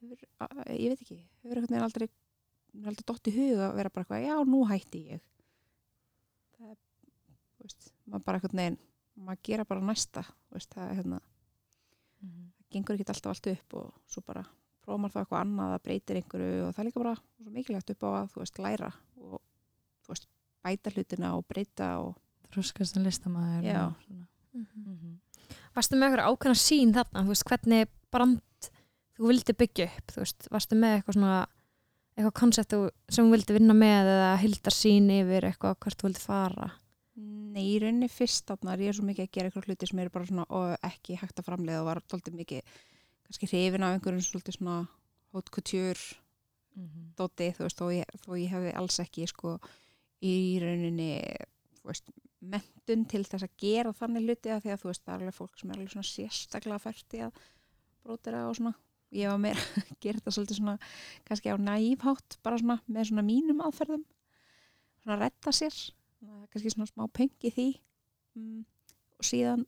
hefur, uh, ég veit ekki, hefur veginn aldrei, er aldrei dott í hug að vera bara eitthvað, já, nú hætti ég. Það er, þú veist, maður bara einhvern veginn, maður gera bara næsta, veist, það er hérna, það gengur ekki alltaf allt upp og svo bara prófa maður það eitthvað annað að breytir einhverju og það er líka bara svo mikilvægt upp á að þú veist læra og þú veist bæta hlutina og breyta og þróskast en listamæður Já. og svona Mhm. Varstu með eitthvað ákveðna sín þarna, þú veist, hvernig brand þú vildi byggja upp, þú veist, varstu með eitthvað svona, eitthvað koncept sem þú vildi vinna með eða hildar sín yfir eitthvað hvert þú vildi fara? Nei, í rauninni fyrst þarna er ég svo mikið að gera eitthvað hluti sem eru bara svona og ekki hægt að framleiða og var tóltið mikið kannski hrifin af einhverjum svolítið svona haute couture Mhm. dóti, þú veist, þó ég, þó ég hefði alls ekki sko í rauninni veist, mentun til þess að gera þannig hluti að því að þú veist, það er alveg fólk sem er alveg svona sérstaklega fært í að brótira og svona. Ég var meira að gera þetta svolítið svona kannski á næfhátt, bara svona með svona mínum aðferðum. Svona að retta sér, kannski svona smá peng í því. Mm, og síðan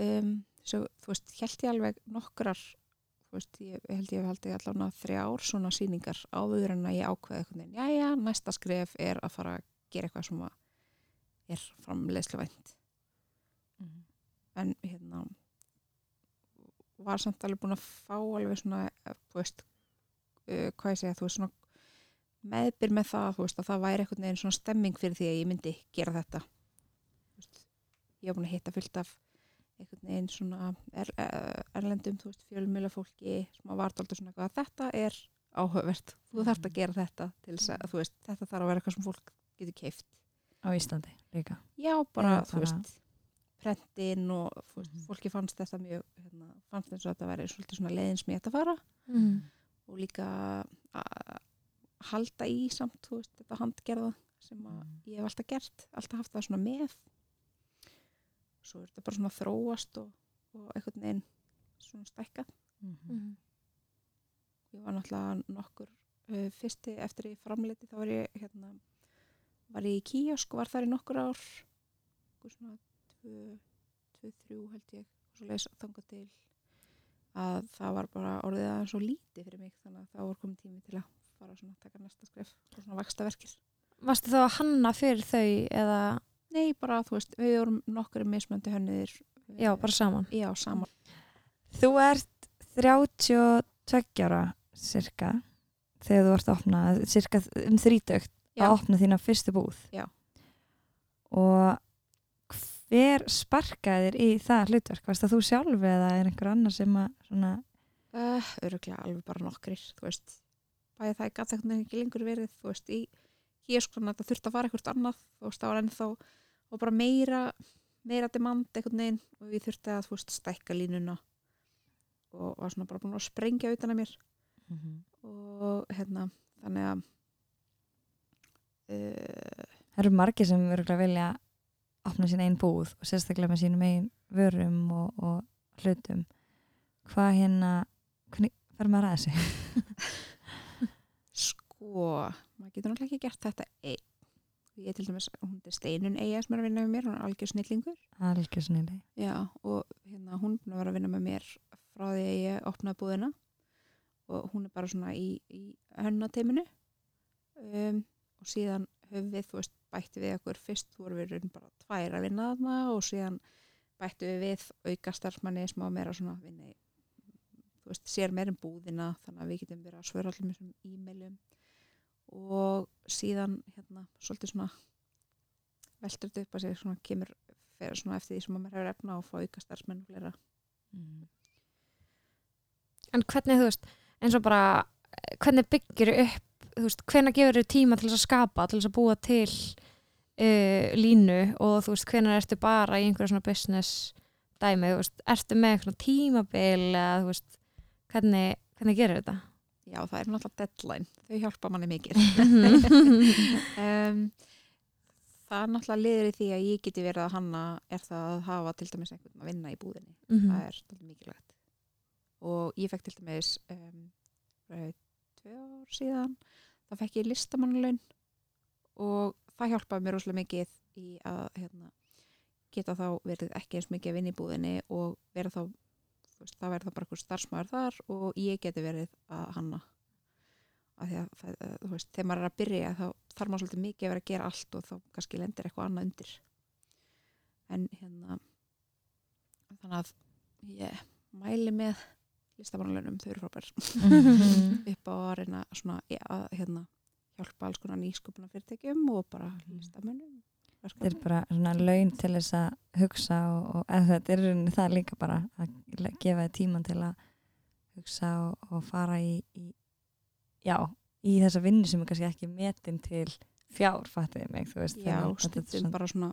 um, svo, þú veist, held ég alveg nokkrar þú veist, ég ég held ég hef haldið allavega þrjár svona sýningar áður en að ég ákveði einhvern veginn, já já, næsta skref er að fara að gera eitthvað sem að er framleiðsluvænt Mhm. en hérna var samt alveg búin að fá alveg svona, þú veist uh, hvað ég segja, þú veist svona meðbyr með það, þú veist, að það væri einhvern veginn svona stemming fyrir því að ég myndi gera þetta veist, ég hef búin að hitta fullt af einhvern veginn svona er, eh, erlendum, þú veist, fjölmjöla fólki sem að vartaldur svona eitthvað að þetta er áhugavert, þú þarft að gera þetta til þess að, þú veist, þetta þarf að vera eitthvað sem fólk getur keift á Íslandi líka Já, bara, Eða þú bara- veist, prentin og veist, Mhm. fólki fannst þetta mjög, hérna, fannst þess að þetta væri svolítið svona leiðin sem ég ætti að fara Mm. og líka að halda í samt, þú veist, þetta handgerða sem Mhm. ég hef alltaf gert, alltaf haft það svona með. Svo er þetta bara svona þróast og, og einhvern veginn svona stækkað. Mhm. Mm. Ég var náttúrulega nokkur uh, fyrsti eftir ég framleiti þá var ég hérna, var ég í kíosk og var þar í nokkur ár svona tvö, tvö, þrjú held ég og svo leys þangað til að það var bara orðið aðeins svo lítið fyrir mig þannig að það var komin tími til að fara svona að taka næsta skref og svona vaksta verkir. Varstu þá að hanna fyrir þau eða, Nei, bara þú veist, við vorum nokkur mismöndi hönniðir. já, bara saman? Já, saman. Þú ert 32 ára cirka þegar þú ert að opna cirka um þrítögt Já. að opna þína fyrstu búð Já. og hver sparkaði þér í það hlutverk? Varst það þú sjálf eða er einhver annar sem að svona, Uh, öruglega alveg bara nokkrir, þú veist. Bæði það gæti einhvern veginn ekki lengur verið, þú veist, í hér sko þetta þurfti að fara eitthvað annað, þú veist, það var ennþá og bara meira, meira demand einhvern veginn. Og ég þurfti að, þú veist, stækka línuna. Og var svona bara búin að sprengja utan að mér. Og hérna, þannig að uh, það eru margir sem örgulega vilja opna sín einn búð og sérstaklega með sínum einn vörum og, og hlutum. Hvað hérna hvernig fer maður að þessu? sko, maður getur náttúrulega ekki gert þetta einn. Ég til dæmis, hún er steinun eiga sem er að vinna með mér, hún er algjör snillingur. Algjör snili Já, og hérna, hún búin að vera að vinna með mér frá því að ég opnaði búðina. Og hún er bara svona í, í hönnateiminu um, og síðan höfum við, þú veist, bætti við okkur. Fyrst voru við bara tvær að vinna þarna og síðan bætti við við auka starfsmanni sem á meira svona vinni, þú veist, sér meir um búðina þannig að við getum verið að svöra allir með þessum e-mailum og síðan hérna, svolítið svona veldur þetta upp að segja svona kemur fer svona eftir því sem að maður hefur efna að fá auka starfsmenn og fleira. mm. En hvernig, þú veist, eins og bara hvernig byggir upp, þú veist, hvenær gefur þau tíma til að skapa, til að búa til uh, línu og þú veist, hvenær ertu bara í einhverja svona business dæmi, þú veist, ertu með eitthvað tímabil eða þú veist, hvernig, hvernig gerir þetta? Já, það er náttúrulega deadline. Þau hjálpa manni mikið. um, það er náttúrulega liður í því að ég geti verið að hanna er það að hafa til dæmis einhvern að vinna í búðinni. Mhm. Það er svolítið mikilvægt. Og ég fekk til dæmis um, tvö ár síðan, þá fekk ég listamannuleun og það hjálpaði mér rosalega mikið í að hérna, geta þá verið ekki eins mikið að vinna í búðinni og vera þá veist, það verður bara einhver starfsmæður þar og ég geti verið að hanna. Því að það, þú veist, þegar maður er að byrja þá þarf maður svolítið mikið að vera að gera allt og þá kannski lendir eitthvað annað undir. En hérna þannig að ég mæli með listamannalönum, þau eru frábær. Upp á að reyna svona, að hérna, hjálpa alls konar nýsköpuna fyrirtækjum og bara listamönnum Þetta er bara svona laun til þess að hugsa og, og eða þetta er rauninni það líka bara að gefa þið tíman til að hugsa og, og fara í, í já, í þessa vinnu sem er kannski ekki metin til fjár, fattiði mig, þú veist Já, svona- bara svona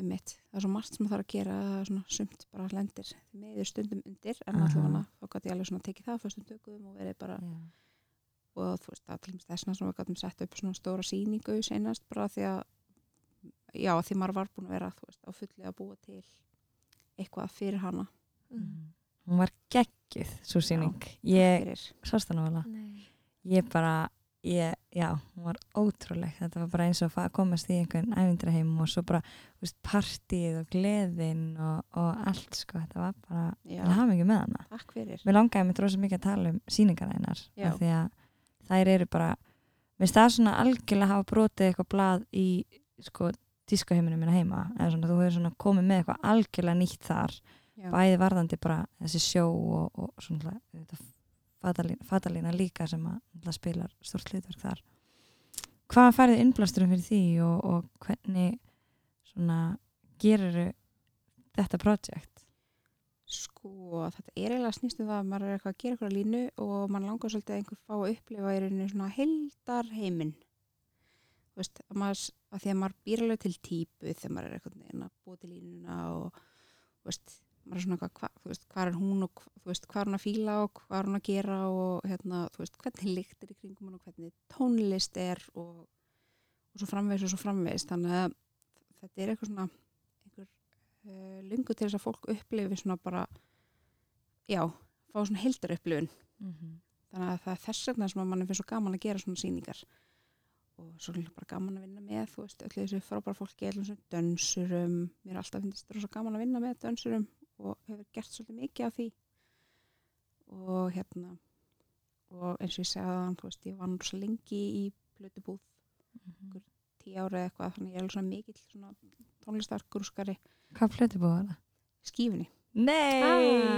einmitt, það er svo margt sem það þarf að gera er svona sumt bara lendir meður stundum undir en allavega þá gæti ég alveg svona tekið það fyrstum tökum og verið bara Já. og þú veist, það er þessna sem við gætum sett upp svona stóra sýningu senast bara því að já, því maður var búin að vera þú veist, á fulli að búa til eitthvað fyrir hana. Mhm. Hún var geggjuð, svo síning ég, sást það Nei. ég bara, ég, já, hún var ótrúleg, þetta var bara eins og að komast í einhvern ævindraheim og svo bara þú veist, partíð og gleðin og, og allt sko, þetta var bara ég hafa mikið með hana. Takk fyrir. Mér langaði mig dróðsum mikið að tala um sýningar einar af því að þær eru bara mér finnst það svona algjörlega að hafa brotið eitthvað blað í sko tískaheiminum minna heima svona þú hefur svona komið með eitthvað algjörlega nýtt þar já, bæði varðandi bara þessi sjó og, og svona fatalína, fatalína líka sem að spilar stort hlutverk þar. Hvað færði innblasturum fyrir því og, og hvernig svona gerur þetta projekt? sko, þetta er eiginlega snýst um það að maður er eitthvað að gera eitthvað línu og mann langar svolítið að einhver fá að upplifa í rauninni svona heldar heiminn veist, að, maður, að því að maður býr alveg til típu þegar maður er eitthvað neginn að búa til línuna og veist, maður er svona eitthvað, hva, þú veist, hvað er hún og veist, hvað er hún að fíla og hvað er hún að gera og hérna, þú veist, hvernig lykt er í kringum hún og hvernig tónlist er og, og svo framvegis og svo framvegis. Þannig að þetta er eitthvað svona einhver uh, lungu til þess að fólk upplifi svona bara já, fá svona heldar upplifun Mm -hmm. þannig að það er þess vegna sem að mann finnst svo gaman að gera svona sýningar og svo er bara gaman að vinna með þú veist, öllu þessu frábæra fólki öllum svona dönsurum, mér er alltaf þetta svo gaman að vinna með dönsurum og hefur gert svolítið mikið af því og hérna og eins og ég segði það, þú veist, ég vann svo lengi í plötubúð tíu ára eða eitthvað, þannig ég er alveg svona mikill svona tónlistargrúskari Hvað plötu búið var það? skífunni Nei!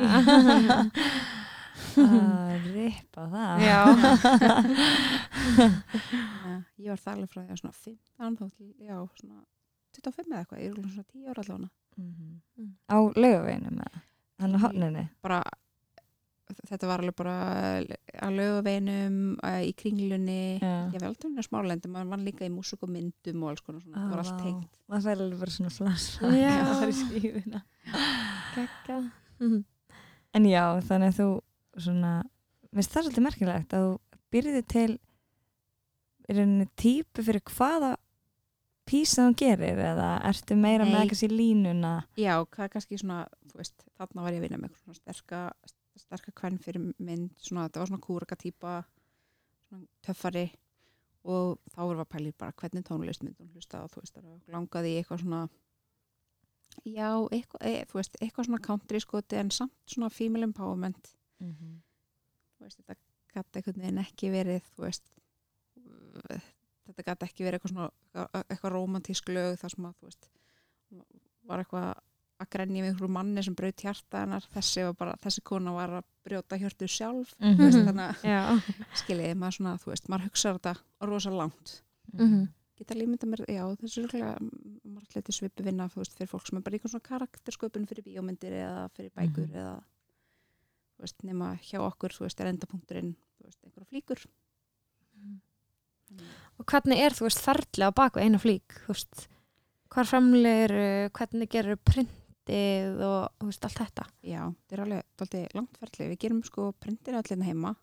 Ah. að ripa það að ég var alveg frá því að svona 15 þá til, já, svona 25 eða eitthvað, ég er svona 10 ára allavega Mhm. á laugaveginum eða hann á hotninni bara þetta var alveg bara á lögaveinum, í kringlunni Já. ég vel aldrei með smálendi maður vann líka í músík og myndum og alls konar svona, það var allt tengt maður fær alveg bara svona flassa Já. það er í skífuna Gekka. Mhm. en já, þannig að þú svona, minnst það er svolítið merkilegt að þú byrðið til í rauninni típu fyrir hvaða písa þú gerir eða ertu meira með Nei. eitthvað sér línuna já, hvað er kannski svona, þú veist þarna var ég að vinna með eitthvað svona sterka sterka kvenn fyrir mynd, svona þetta var svona kúraka típa svona töffari og þá vorum við að pæla í bara hvernig tónlist mynd hún hlusta og þú veist, það langaði eitthvað svona já, eitthvað, e, þú veist, eitthvað svona country skoti en samt svona female empowerment þú veist, þetta gæti einhvern veginn ekki verið veist þetta gæti ekki verið eitthvað svona eitthvað- eitthvað romantísk lög þar sem að veist var eitthvað að grenja við einhverju manni sem braut hjarta hennar. Þessi, bara, þessi kona var að brjóta hjörtu sjálf þú veist, þannig að skiljiði maður svona, maður hugsaður þetta rosa langt. Mhm. geta límynda mér, já, þessi er örgulega margt leiti svipi vinna, þú veist, fyrir fólk sem er bara einhvern svona karaktersköpun fyrir bíómyndir eða fyrir bækur Mhm. eða þú veist, nema hjá okkur, þú veist, er endapunkturinn einhverja flíkur Og og hvernig er þú veist ferðlega á baku eina flík þú veist, hvar framlegir hvernig gerur printið og þú veist, allt þetta Já, þetta er alveg dálítið langt ferli. Við gerum sko printir allir heima.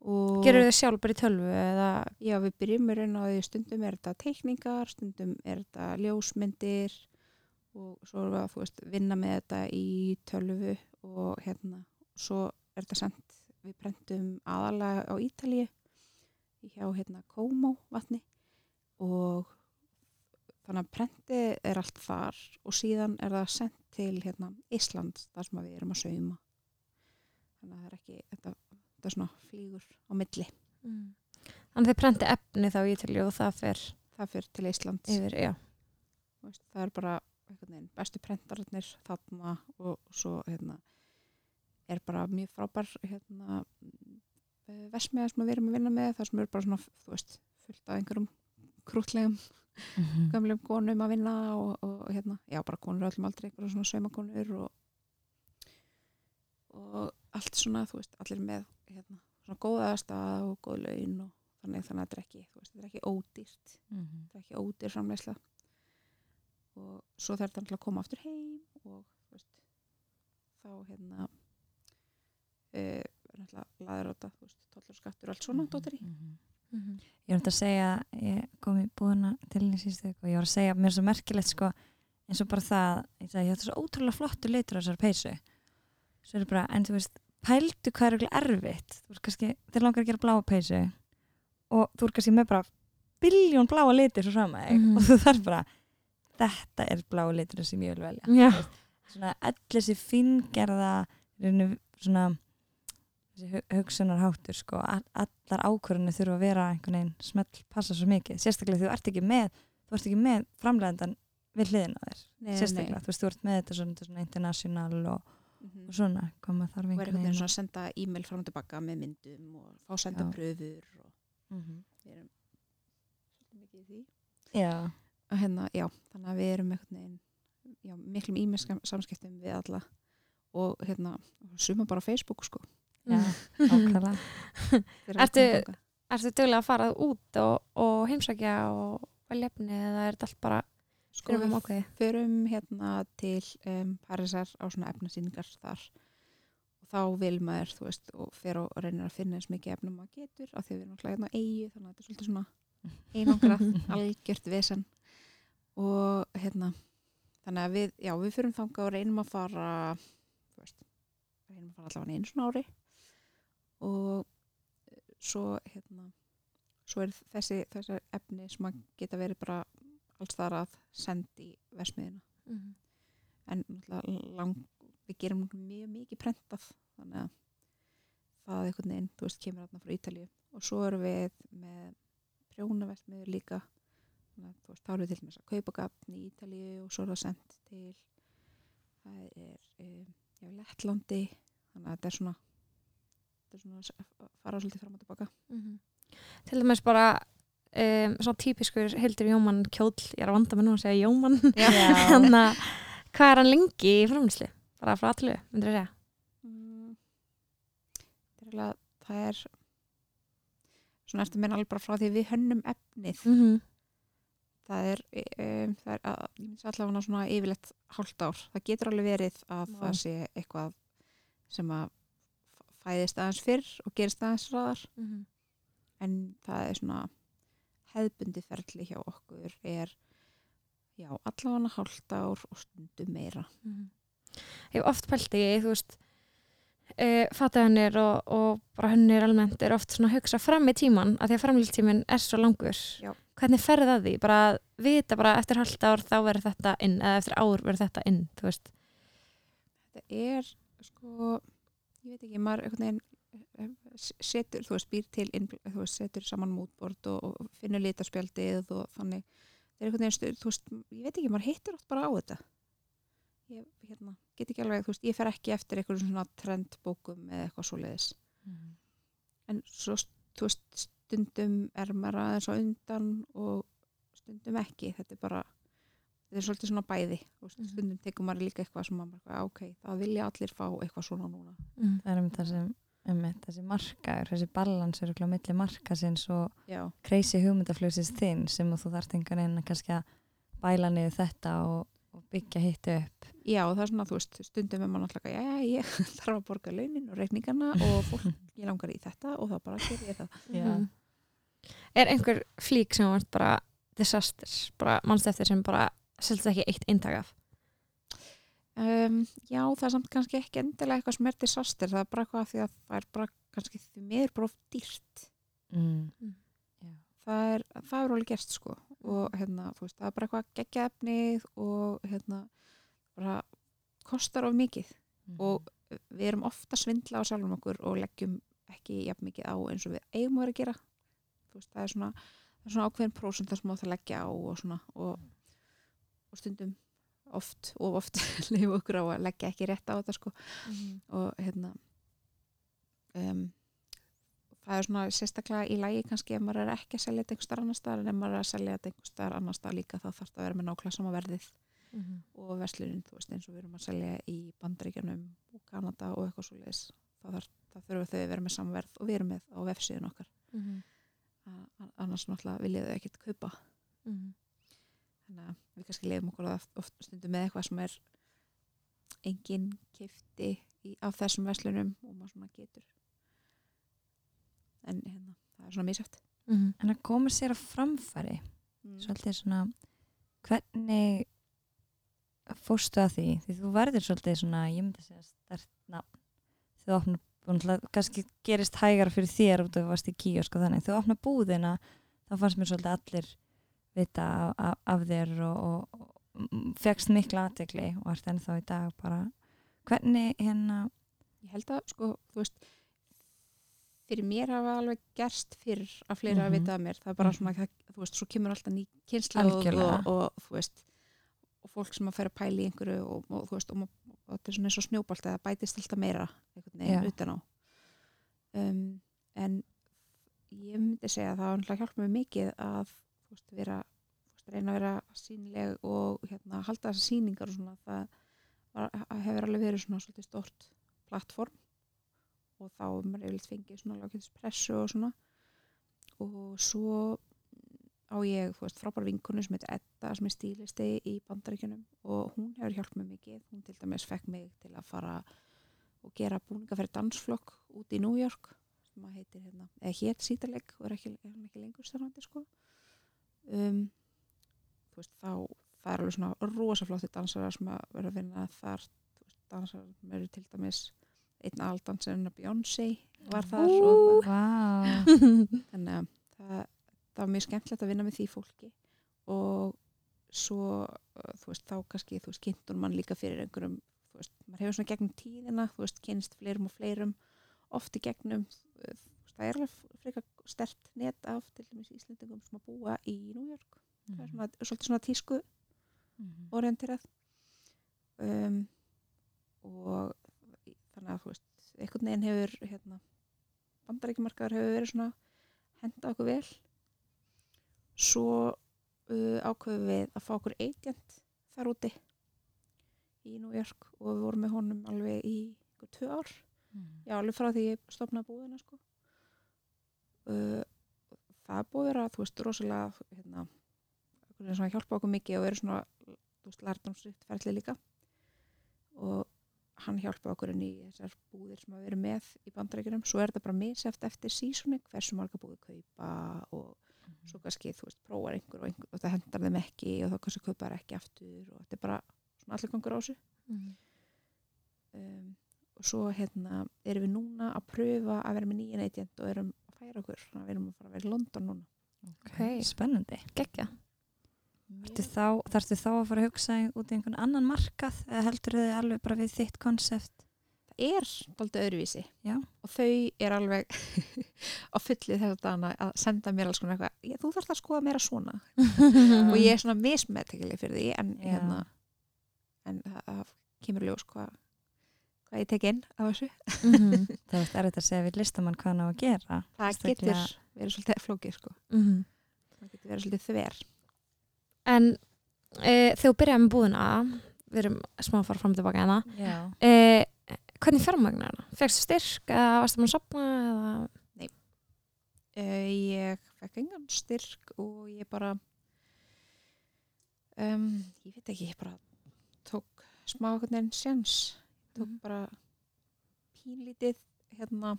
Og gerur þið sjálf bara í tölvu eða Já, við byrjum raun því stundum er þetta teikningar, stundum er þetta ljósmyndir og svo erum við að veist, vinna með þetta í tölvu og hérna, svo er þetta sendt, við prentum aðalega á Ítalíu hjá hérna Como vatni og þannig að prentið er allt þar og síðan er það sendt til hérna Ísland þar sem að við erum að sauma. Þannig að það er ekki þetta, þetta er svona flýgur á milli. Mm. þannig þið prenti efni þá í Ítalíu og það fer það fyrir til Íslands. yfir, það er bara bestu prentararnir þarna og svo hérna, er bara mjög frábær hérna, vesmiða sem við erum að vinna með það sem eru bara svona, þú veist, fullt af einhverjum krútlegum Mhm. gamlum konum að vinna og, og hérna, já bara konur öllum aldrei einhverjum svona saumakonur og, og allt svona, þú veist, allir með hérna, svona góða stað og góð laun og þannig þannig að þetta er ekki, þú veist, þetta er ekki ódýrt Mhm. þetta er ekki ódýr framleysla og svo þarf þetta náttúrulega að koma aftur heim og þú veist, þá hérna uh, náttúrulega laður á þetta, þú veist, tollur skattur og allt svona, Mhm. dóttir í Mhm. Mhm. Ég var að segja, ég kom í búðuna til henni síðustu og ég var að segja, mér er svo merkilegt sko, eins og bara það, ég sagði, þetta er svo ótrúlega flottu leitur á þessari peysu. Svo er bara, en þú veist, pældu hvað er eiginlega erfitt. Þú veist kannski, þeir langar að gera bláa peysu og þú er kannski með bara biljón bláa litur svo fram að þig Mhm. og þú þarf bara, þetta er bláa litur sem ég vil velja. Svona öll þessi fingerða, svona, hugsunarháttur sko, all- allar ákvörðinu þurfa að vera einhvern veginn smell passa svo mikið, sérstaklega þú ert ekki með þú ert ekki með framlegandan við hliðin á þér, Nei, sérstaklega þú veist, þú ert með þetta svona, svona international og, Mhm. og svona, koma þarf og er einhvern veginn veginn. svona að senda e-mail fram og tilbaka með myndum og fá senda Já. pröfur og Mhm. við erum svolítið mikið í því. Já, og hérna, já, þannig að við erum miklum e-mail samskiptum við alla. Og hérna, suma bara á Facebook sko Þegar Ertu-. Ertu duglega að fara út og, og heimsækja og velja efni eða er þetta allt bara sko, um við ákveði? förum hérna til um, Parísar á svona efnasýningar þar og þá vil maður, þú veist, og fer og reynir að finna eins mikið efnum maður getur af því við erum náttúrulega hérna á eigu þannig að þetta er svolítið svona einangrað, algjört vesen og hérna þannig að við, já, við fyrum þangað og reynum að fara þú veist, reynum að fara allavega einu svona ári og eh, svo hérna svo er þessi, þessi efni sem að geta verið bara alls þar að sendi versmiðina Mhm. en náttúrulega lang, við gerum mjög mikið prentað þannig að það einhvern veginn, þú veist, kemur þarna frá Ítalíu. Og svo erum við með prjónaversmiður líka. Þannig að þú veist, þá erum við til dæmis að kaupa gafn í Ítalíu og svo er það sendt til það er um, já, Lettlandi. Þannig að þetta er svona þetta er svona að fara svolítið fram og tilbaka Mhm. Til dæmis bara um, svona típiskur Hildur Jómann kjóll, ég er að vanda mig nú að segja Jómann þannig að hvað er hann lengi í framlýslu? Bara frá allu, myndir ég segja? Mm. Það er það er svona eftir meina alveg bara frá því við hönnum efnið Mm -hmm. það er, um, það er að, ég myndi allavega svona yfirleitt hálft ár það getur alveg verið að Vá. það sé eitthvað sem að fæðist aðeins fyrr og gerist aðeins ræðar en það er svona hefðbundi ferli hjá okkur er já, allavega hálft ár og stundum meira. Ég hef oft pælt í, þú veist uh, fatahönnir og, og bara hönnir almennt er oft svona að hugsa fram í tíman að því að framlýstíminn er svo langur. Já. hvernig ferði það því? Bara vita bara eftir halvt ár þá verður þetta inn eða eftir ár verður þetta inn, þú veist. Þetta er sko ég veit ekki, maður veginn eh, setur, þú veist, býr til þú veist, setur saman mútbord og, og finnur litaspjaldið og þannig. Það er einhvern veginn, stu- þú veist, ég veit ekki maður hittir oft bara á þetta. Ég hérna, get ekki alveg, þú veist, ég fer ekki eftir einhverjum svona trendbókum eða eitthvað svoleiðis. En svo, þú veist, stundum er maður aðeins á undan og stundum ekki, þetta er bara þetta er svolítið svona bæði veist, Mhm. stundum tekur maður líka eitthvað sem maður bara, ok, það vilja allir fá eitthvað svona núna mm. það er um það sem um þessi markaður, þessi balans er okkur á milli markasins og já, crazy hugmyndaflöðsins þinn sem að þú þarft einhvern veginn að kannski að bæla niður þetta og, og byggja hitt upp já, það er svona, þú veist, stundum er maður náttúrulega, já, ég þarf að borga launin og reikningarna og fólk, ég langar í þetta og þá bara ger ég það. Já. Mhm. Er einhver flík sem var bara disaster, bara mannst eftir sem bara selst ekki eitt eintak af. Um, já, það er samt kannski ekki endilega eitthvað sem er disaster, það er bara eitthvað af því að það er bara kannski því mér bara of dýrt. mm. Það er, það er alveg gerst sko. Og hérna, þú veist, það er bara eitthvað geggja efnið og hérna bara kostar of mikið. Mhm. og við erum ofta að svindla á sjálfum okkur og leggjum ekki jafn mikið á eins og við eigum að vera að gera. Þú veist, það er svona, það er svona ákveðin prósent það sem á það leggja á og svona. Og, og stundum oft og oft leifum okkur á að leggja ekki rétt á þetta sko. Og hérna um, það er svona sérstaklega í lægi kannski ef maður er ekki að selja þetta einhver starf annar staðar en ef maður er að selja þetta einhver starf annar staðar líka þá þarf það að vera með nákvæmlega sama verðið og verslunin, þú veist, eins og við erum að selja í bandaríkjanum og Kanada og eitthvað svo leiðis, þá þurfa þau að vera með samverð og við erum með á vefsíðun okkar. A- a- annars náttúrulega viljið þau ekkert kaupa þannig að við kannski leiðum okkur að oft stundum með eitthvað sem er engin kifti í, á þessum verslunum og maður svona getur. En hérna, það er svona misjöft En að koma sér að framfæri svolítið svona hvernig fórstu að því? Því þú verður svolítið svona ég myndi segja stert nafn. Þú náttúrulega, kannski gerist hægar fyrir þér út af að varst í kíosk og þannig. Þú opnar búðina þá fannst mér svolítið allir vita af, af, af þér og, og, og fegst mikla aðtegli og ert ennþá í dag bara hvernig hérna ég held að sko, þú veist fyrir mér hafa alveg gerst fyrir að fleira Mhm. að vita að mér það er bara Mhm. svona, það, þú veist, svo kemur alltaf ný kynsla Algjörlega. og, og, þú veist og fólk sem að færa pæli í einhverju og, og þú veist, og, og þetta er svona eins og snjóbolt það bætist alltaf meira veginn utan á um, en ég myndi segja að það var náttúrulega hjálpa mig mikið að veist, vera veist, reyna að vera sínileg og hérna, halda þessar sýningar og svona það var, hefur alveg verið svona svolítið stort plattform og þá er maður yfirleitt fengið svona lágkjöldis pressu og svona. Og svo á ég, veist, frábær vinkonu sem heitir Edda sem er stílisti í bandaríkjunum og hún hefur hjálpað mér mikið. Hún til dæmis fekk mig til að fara og gera búninga fyrir dansflokk út í New York sem að heitir hérna, eða hétt sítaleg og er ekki, er ekki lengur starfandi sko um, þú veist, þá það er alveg svona rosaflótti dansarar sem að vera að vinna þar veist, dansarar sem eru til dæmis einn aldansarinn að Beyoncé var þar og wow. þannig að það, það var mjög skemmtilegt að vinna með því fólki og svo uh, þú veist, þá kannski, þú veist, kynntur mann líka fyrir einhverjum, þú veist, maður hefur svona gegnum tíðina, þú veist, kynst fleirum og fleirum oft í gegnum það er alveg frekar stert net af til dæmis Íslendingum sem að búa í New York, það er svona, svolítið svona tísku Mhm. orienterað um, og þannig að þú veist einhvern veginn hefur hérna, bandaríkjumarkaður hefur verið svona henda okkur vel svo uh, ákveðum við að fá okkur agent þar úti í New York og við vorum með honum alveg í ykkur tvö ár Mhm. já, alveg frá því ég stopnaði búðina sko. Uh, það búið að vera þú veist, rosalega hérna, hjálpa okkur mikið og verið svona þú veist, lærdomsrikt ferli líka. Og hann hjálpa okkur inn í þessar búðir sem að vera með í bandaríkjunum, svo er þetta bara miseft eftir sísoni, hversu marga búið kaupa og svo kannski, þú veist, prófar einhver og, einhver, og það hendar þeim ekki og þá kannski kaupa þær ekki aftur og þetta er bara svona allir gangur á þessu. Um, og svo hérna erum við núna að pröfa að vera með nýjan agent og erum færa okkur þannig að við erum að fara að vera í London núna Ok, spennandi. Þarftu þá, að fara að hugsa út í einhvern annan markað eða heldur þið alveg bara við þitt konsept? það er daldið öðruvísi Já. og þau er alveg á fullið þetta dana að senda mér alls konar eitthvað, "Ég- þú þarfst að skoða meira svona og ég er svona mismeðtekileg fyrir því en, hérna, en það kemur ljós hvað hvað ég tek inn á þessu Mhm. Það er erfitt að segja við listamann hvað hann á að gera. það Sérstaklega- getur verið svolítið flókið sko. Mhm. það getur verið svolítið þver En e, þegar þú byrjaði með búðina við erum smá að fara fram og tilbaka hérna Já. e, hvernig fjármagnar hana? Fegstu styrk eða varstu maður að sopna eða uh, ég fekk engan styrk og ég bara um, ég veit ekki, ég bara tók smá einhvern veginn sjans tók Mhm. bara pínlítið hérna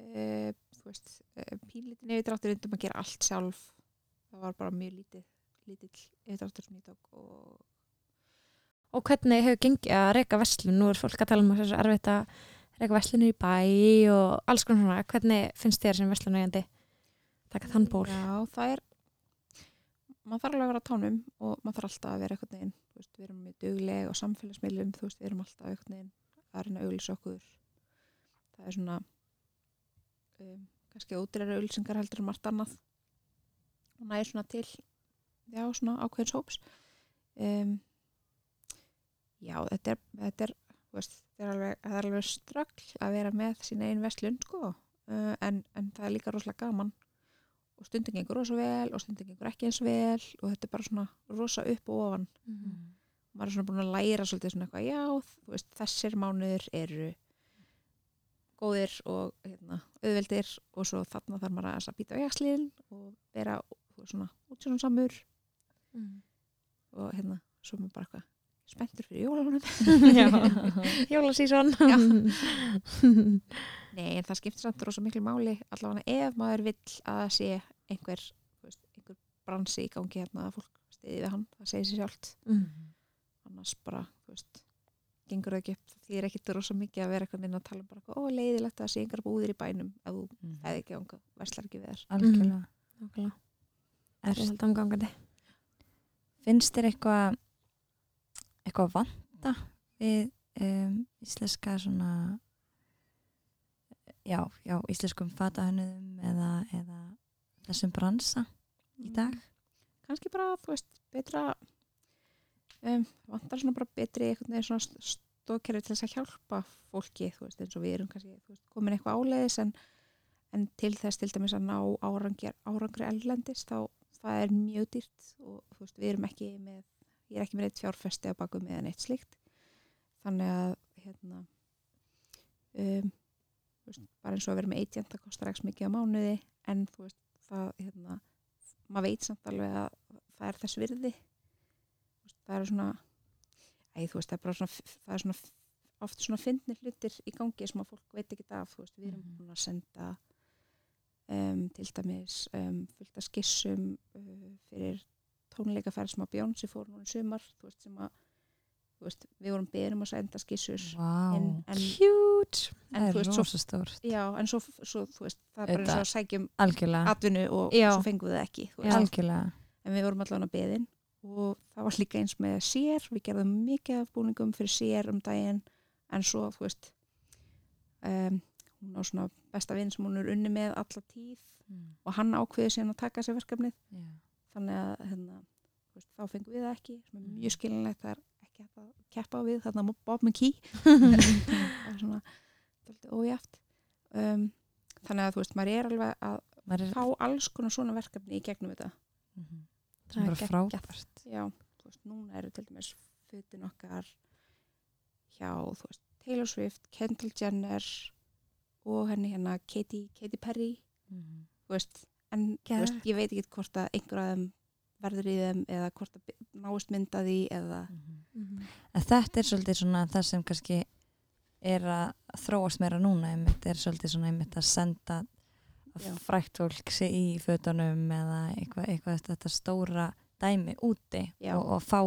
uh, þú veist uh, pínlítið nefndráttur undum að gera allt sjálf. Það var bara mjög lítið lítill yfirdráttur sem ég tók og og hvernig hefur gengið að reyka verslun? Nú er fólk að tala um þessu erfitt að reyka verslunir í bæ og alls konar svona. Hvernig finnst þér sem verslunarjandi taka þann ból? Já, það er maður þarf alveg að vera tánum og maður þarf alltaf að vera eitthvað neginn, veist, við erum mjög dugleg og samfélagsmiðlum, þú veist, við erum alltaf neginn að reyna að auglýsa okkur. Það er svona um, kannski ódýrari auglýsingar heldur en margt annað. Og næður svona til já, svona ákveðins hóps. Um, já, þetta er þetta er, veist, þetta er alveg, alveg ströggl að vera með sína einn vestlun, sko. Uh, en, en það er líka rosalega gaman og stundin gengur rosa vel og stundin gengur ekki eins vel og þetta er bara svona rosa upp og ofan. Maður er svona búin að læra svolítið svona eitthvað já, veist, þessir mánuður eru góðir og hérna, auðveldir og svo þarna þarf maður að býta á jaksliðin og vera þú veist, svona útsjónansamur og hérna, svo er maður bara eitthvað spenntur fyrir jólunum Jólasíson. Nei, en það skiptir samt rosa miklu máli allavega ef maður vill að sé einhver, veist, einhver bransi í gangi hérna að fólk stiði við hann það segir sér sjálft. Annars bara, þú veist, gengur það ekki upp. Því er ekkit rosa mikið að vera eitthvað inn að tala um bara, ó, leiðilegt að sé einhver búðir í bænum ef þú hefði ekki ánga, verslar ekki við þær algjörlega. Nákvæmlega. er, Það er alltaf umgangandi. Finnst þér eitthvað eitthvað vanta við um, íslenska svona já, já, íslenskum fatahönnuðum eða, eða þessum bransa í dag? Kannski bara, þú veist, betra um, vantar svona bara betri einhvern veginn svona stókerfi til þess að hjálpa fólki, þú veist, eins og við erum kannski veist, komin eitthvað áleiðis en, en til þess til dæmis að ná árangri, árangri ellendis, þá það er mjög dýrt og þú veist, við erum ekki með, ég er ekki með eitt fjárfesti á baku með en eitt slíkt. Þannig að hérna um, veist, bara eins og að vera með agent það kostar ekki mikið á mánuði en þú veist, það hérna maður veit samt alveg að það er þess virði. Veist, það er svona þú veist, það er bara svona það er svona oft svona fyndnir hlutir í gangi sem að fólk veit ekki af veist, við erum Mhm. búin að senda um, til dæmis um, fullt af skissum uh, fyrir tónleikaferð sem að Bjónsi fór núna sumar þú veist, sem að veist, við vorum beðin um að senda skissur Vá, en, en, Huge en það er rosa stórt já, en svo, svo veist, það er bara eins og að sækjum algjörlega, atvinnu og Já. svo fengum við það ekki algjörlega. En við vorum allavega beðin og það var líka eins með sér við gerðum mikið af búningum fyrir sér um daginn en svo þú veist um, hún á svona besta vinn sem hún er unni með alla tíð Mm, og hann ákveði síðan að taka sér verkefnið. Já. Þannig að hérna, veist, þá fengum við það ekki sem er Mm. mjög skilinlegt það er ekki hægt að keppa við þarna Bob McKee það er svona ójæft um, þannig að þú veist, maður er alveg að er, fá alls konar svona verkefni í gegnum þetta Mhm. Það er bara frábært já, þú veist, núna eru til dæmis fötin okkar hjá, þú veist, Taylor Swift, Kendall Jenner og henni hérna Katy, Katy Perry, Mhm. þú veist, en veist, ég veit ekki hvort að einhver af þeim verður í þeim eða hvort að náist mynda því eða, Mhm. En þetta er svolítið svona það sem kannski er að þróast meira núna einmitt, er svolítið svona einmitt að senda frækt fólk sig í fötunum eða eitthvað, eitthvað þetta stóra dæmi úti og, og fá,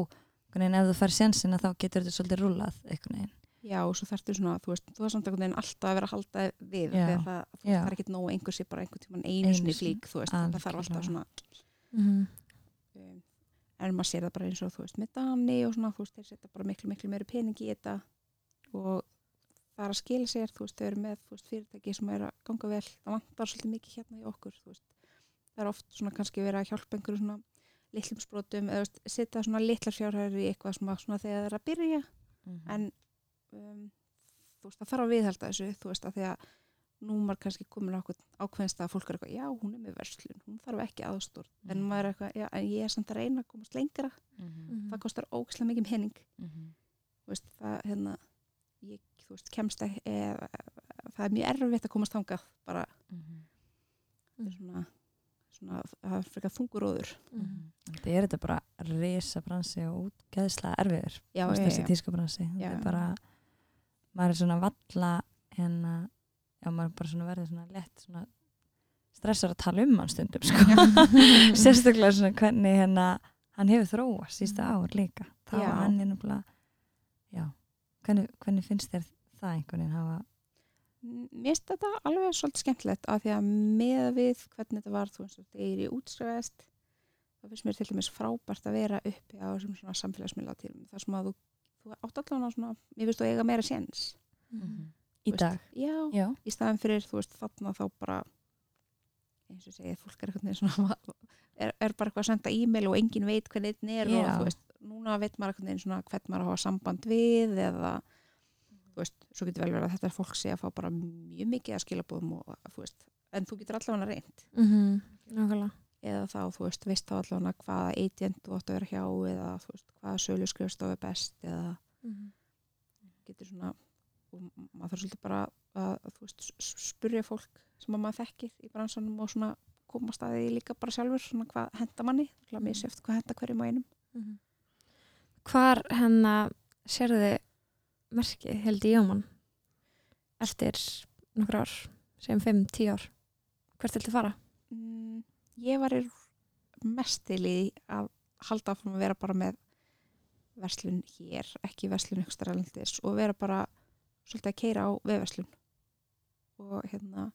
ef þú fær sjansina þá getur þetta svolítið rúlað einhvern veginn. Já, og svo þarftu svona, þú veist, þú er samt einhvern veginn alltaf að vera að halda við, Já. þegar það, það er ekkert nóg að einhver sé bara einhvern tímann Einu sinni flík, þú veist, það þarf alltaf svona Mhm. um, en maður sér það bara eins og þú veist með Dani og svona, þú veist, þeir setja bara miklu, miklu meiri pening í þetta og það er að skila sér, þú veist, þau eru með veist, fyrirtæki sem eru að ganga vel það vantar svolítið mikið hérna í okkur þú veist. það er oft svona kannski verið að hjálpa einhverju svona litlum sprotum eða setja svona litlar fjárhæður í eitthvað að svona þegar það er að byrja en um, þú veist, það þarf að viðhalda þessu þú veist, að því að nú maður kannski komin ákveðinst að fólk er eitthvað, já, hún er með verslun, hún þarf ekki aðstór en Mhm. maður er eitthvað, já, en ég er samt að reyna að komast lengra Mhm. Mhm. það kostar ógislega mikið pening Mhm. Þú veist, það, hérna, ég, þú veist, kemst ekki e, það er mjög erfitt að komast þangað bara Mm. svona, svona það er frekar þunguróður Mhm. Það er þetta bara risa bransi og útgeðslega erfiður þessi Já. þetta er bara maður er svona valla hérna já, maður er bara svona verður svona lett svona stressar að tala um hann stundum sko. sérstaklega svona hvernig hérna hann hefur þróa sísta ár líka þá Já. hann er náttúrulega já, hvernig, hvernig finnst þér það einhvern veginn hafa Mér finnst þetta alveg svolítið skemmtilegt af því að með við hvernig þetta var þú veist, þegar ég útskrifaðist þá finnst mér til dæmis frábært að vera uppi á þessum svona samfélagsmiðla tímum þar sem að þú, þú átt allan svona mér finnst þú eiga meira séns. Í Þú veist, dag? Já, já, í staðan fyrir þú veist þarna þá bara eins og segið, fólk er eitthvað svona er, er bara eitthvað að senda e-mail og engin veit hvernig einn er og þú veist, núna veit maður eitthvað neginn svona hvern maður hafa samband við eða þú veist, svo getur vel verið að þetta er fólk sé að fá bara mjög mikið að skilabúðum og þú veist, en þú getur allavega reynd Mhm. Nákvæmlega eða þá, þú veist, veist þá allavega hvaða agent þú átt að vera hjá eða þú veist, hvaða sölu skrifstofu best eða Mhm. getur svona og maður þarf svolítið bara að, þú veist, spurja fólk sem að maður þekkir í bransanum og svona koma staði líka bara sjálfur svona hvað henda manni, það er mjög sjöft hvað henda hverjum á einum Mhm. Hvar hennar sérði merkið held í Jóman eftir nokkur ár sem 5-10 ár hvert viltu fara? mm, ég var mest til í að halda áfram að vera bara með verslun hér, ekki verslun ykkur stæralendis og vera bara svolítið að keira á vefverslun og hérna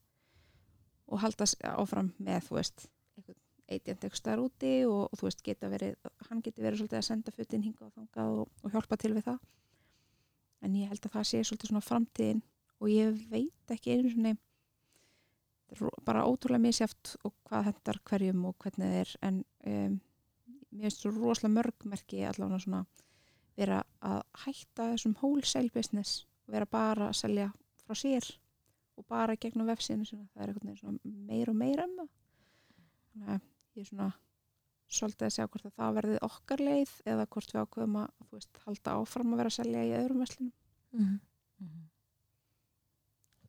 og halda áfram með þú veist ykkur stær úti og, og þú veist geta verið, hann geti verið svolítið að senda fötin hinga og þangað og, og hjálpa til við það. En ég held að það sé svolítið svona framtíðin og ég veit ekki einu svona bara ótrúlega misjáft og hvað hendar hverjum og hvernig það er en um, mér finnst svo rosalega mörgmerki allavega svona vera að hætta þessum wholesale business vera bara að selja frá sér og bara gegnum vefsíðinu sinna það er einhvern veginn svona meir og meira um þannig að ég er svona svolítið að sjá hvort að það verði okkar leið eða hvort við ákveðum að þú veist, halda áfram að vera að selja í öðrum veslunum Mm. Mhm.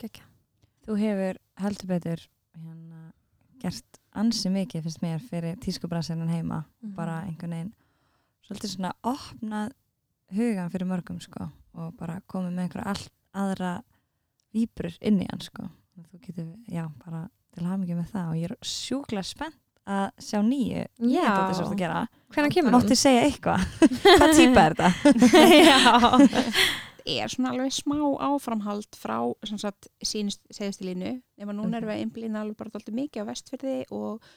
Gekja. Þú hefur heldur betur hérna, gert ansi mikið finnst mér fyrir tískubransinnan heima Mhm. bara einhvern veginn svolítið svona opnað hugan fyrir mörgum sko og bara komið með einhverja allt aðra víbrur inn í hann sko og þú getur, já, bara til hamingi með það og ég er sjúklega spennt að sjá nýju Hvernig kemur Máttu segja eitthvað? Hvað típa er þetta? Já. er svona alveg smá áframhald frá sínist segjastilínu nema núna Ok. erum við einblýna alveg bara dálítið mikið á vestfyrði og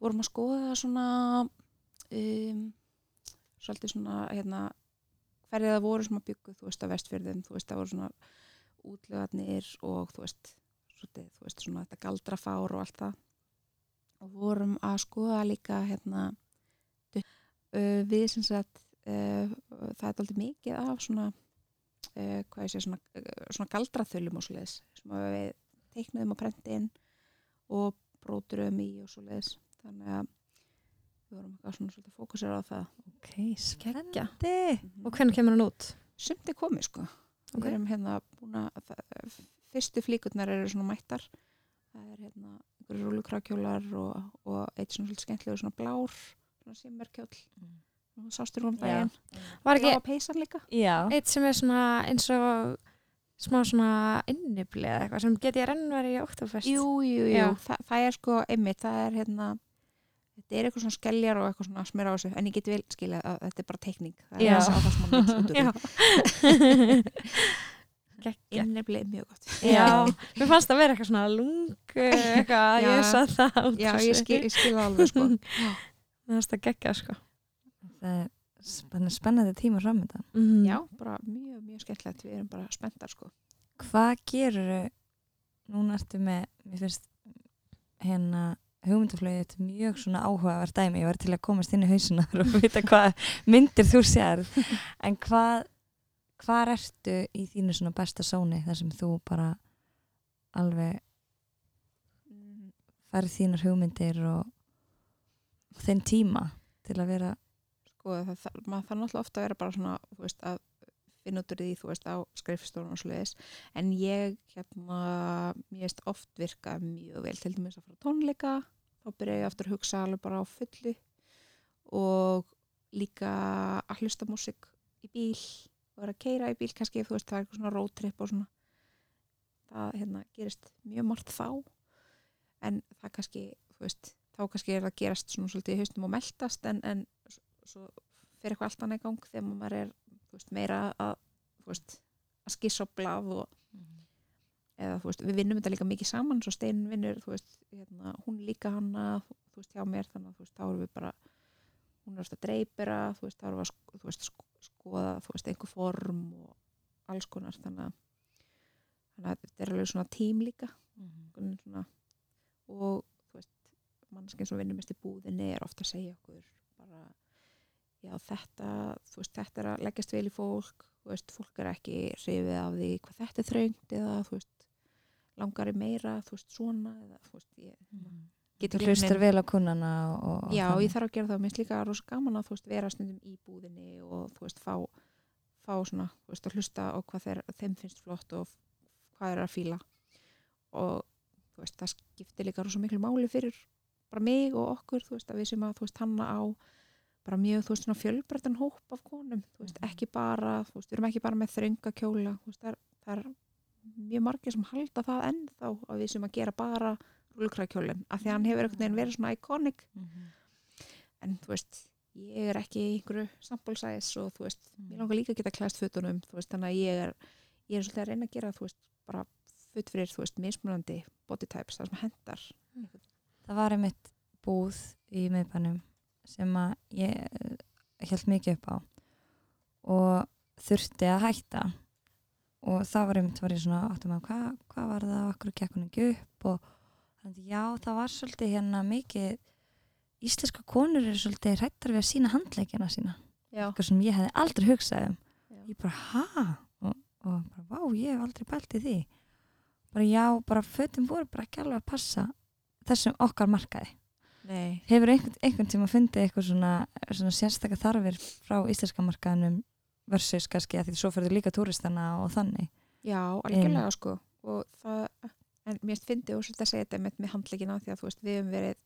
vorum að skoða svona um, svolítið svona hérna hverju það voru sem að byggu þú veist á vestfyrðum, þú veist það voru svona útlöðarnir og þú veist svolítið, þú veist svona þetta galdrafár og allt það og vorum að skoða líka hérna uh, við sem sagt uh, það er dálítið mikið af svona uh, hvað ég sé, svona, uh, svona galdraþölum og svoleiðis sem að við teiknaðum á prentin og bróturum í og svoleiðis þannig að við vorum eitthvað svona svolítið fókusera á það Ok, Gekkja. spennandi Og hvernig kemur hann út? sumt er komið sko Ok. við erum hérna búin að fyrstu flíkurnar eru svona mættar það er hérna einhverju rúlukrákjólar og, og eitt svona svolítið skemmtilegur svona blár svona simmerkjóll Mm. Sástur um Já. daginn Var ekki peysan líka Já, eitt sem er svona eins og smá svona innibli eða eitthvað sem get ég renn verið í Oktoberfest jú, jú, jú, Já. Þa, það er sko einmitt, það er hérna þetta er eitthvað svona skelljar og eitthvað svona smera á þessu en ég get vel skilja að þetta er bara teikning það er Já. þess að það smá Já. Gekkja. innefli er mjög gott Já, mér fannst það vera eitthvað svona lungu eitthvað, Já. ég sá það Já, ég þessu. skil, ég skil það alveg sko Mér fannst það geggja sko það er spenn- spennandi tíma framöndan mm. Já, bara mjög, mjög skemmtilegt. Við erum bara spenntar sko. Hvað gerur núna? Ertu með, mér finnst hérna hugmyndaflögi þetta er mjög svona áhugavert dæmi. Ég var til að komast inn í hausunar og vita hvað myndir þú sér en hvað hvað ertu í þínu svona besta sóni þar sem þú bara alveg færð þínar hugmyndir og, og þinn tíma til að vera sko, það, það, maður þarf náttúrulega ofta að vera bara svona veist, að finna út úr því, þú veist, á skrifstofun og svoleiðis, en ég hérna, mér veist oft virka mjög vel, til dæmis að fara tónleika þá byrja ég aftur að hugsa alveg bara á fullu og líka að hlusta músik í bíl og vera að keira í bíl kannski, þú veist, það er eitthvað svona road trip og svona. Það hérna, gerist mjög margt þá. En það kannski, þú veist þá kannski er það að gerast svona svolítið í haustum og meldast en, en svo fyrir eitthvað allt annað í gang þegar maður er veist, meira að að skissa á blað og eða þú veist, við vinnum þetta líka mikið saman svo Steinin vinnur, þú veist, hérna, hún er líka hana, þú, veist, hjá mér þannig að þú veist, þá erum við bara hún er að dreipera, þú veist, þá erum við að sko, þú veist, sko, skoða, þú veist, einhver form og alls konar þannig að, þannig að þetta er alveg svona tím líka einhvern svona og þú veist, mannskinn sem vinnur mest í búðinni er ofta að segja okkur bara, já þetta þú veist, þetta er að leggjast vel í fólk þú veist, fólk er ekki hrifið af því hvað þetta er þröngt eða þú veist langar í meira, þú veist, svona eða þú veist, ég get Þú hlustar vel á kunnana og, og Já, þannig. ég þarf að gera það, mér finnst líka rosa gaman að þú veist, vera stundum í búðinni og þú veist, fá, fá svona, þú veist, að hlusta á hvað þeir, þeim finnst flott og hvað eru að fíla og þú veist, það skiptir líka rosa miklu máli fyrir bara mig og okkur, þú veist, að við sem að þú veist, hanna á bara mjög, þú veist, svona fjölbreyttan hóp af konum, þú veist, Mhm. ekki bara þú veist, við erum ekki bara með þrönga kjóla þú veist, það er, það er mjög margir sem halda það ennþá að við sem að gera bara rúlkrækjólin, af því að hann hefur einhvern veginn verið svona iconic Mhm. en þú veist, ég er ekki einhverju size og þú veist, Mm. mér langar líka að geta klæst fötunum, þú veist, þannig að ég er ég er svolítið að reyna að gera, þú veist, bara föt fyrir, þú veist, mismunandi body types, það sem hendar. Það var einmitt búð í miðbænum sem að ég held mikið upp á. Og þurfti að hætta. Og það var einmitt var ég svona áttum að hvað hva var það, okkur gekk hún ekki upp? Og já, það var svolítið hérna mikið íslenska konur eru svolítið hrættar við að sína handleikina sína, Já. eitthvað sem ég hefði aldrei hugsað um. Já. ég bara, ha? Og, og bara, vá, ég hef aldrei pælt í því. Bara já, bara fötum voru bara ekki alveg að passa þessum okkar markaði Nei. hefur einhvern, einhvern tíma fundið eitthvað svona, svona sérstakka þarfir frá íslenska markaðanum versus kannski að því svo fyrir líka túristana og þannig Já, algjörlega, sko, og það, en mér finnst og svolítið að segja þetta með, með handleikina því að þú veist, við hefum verið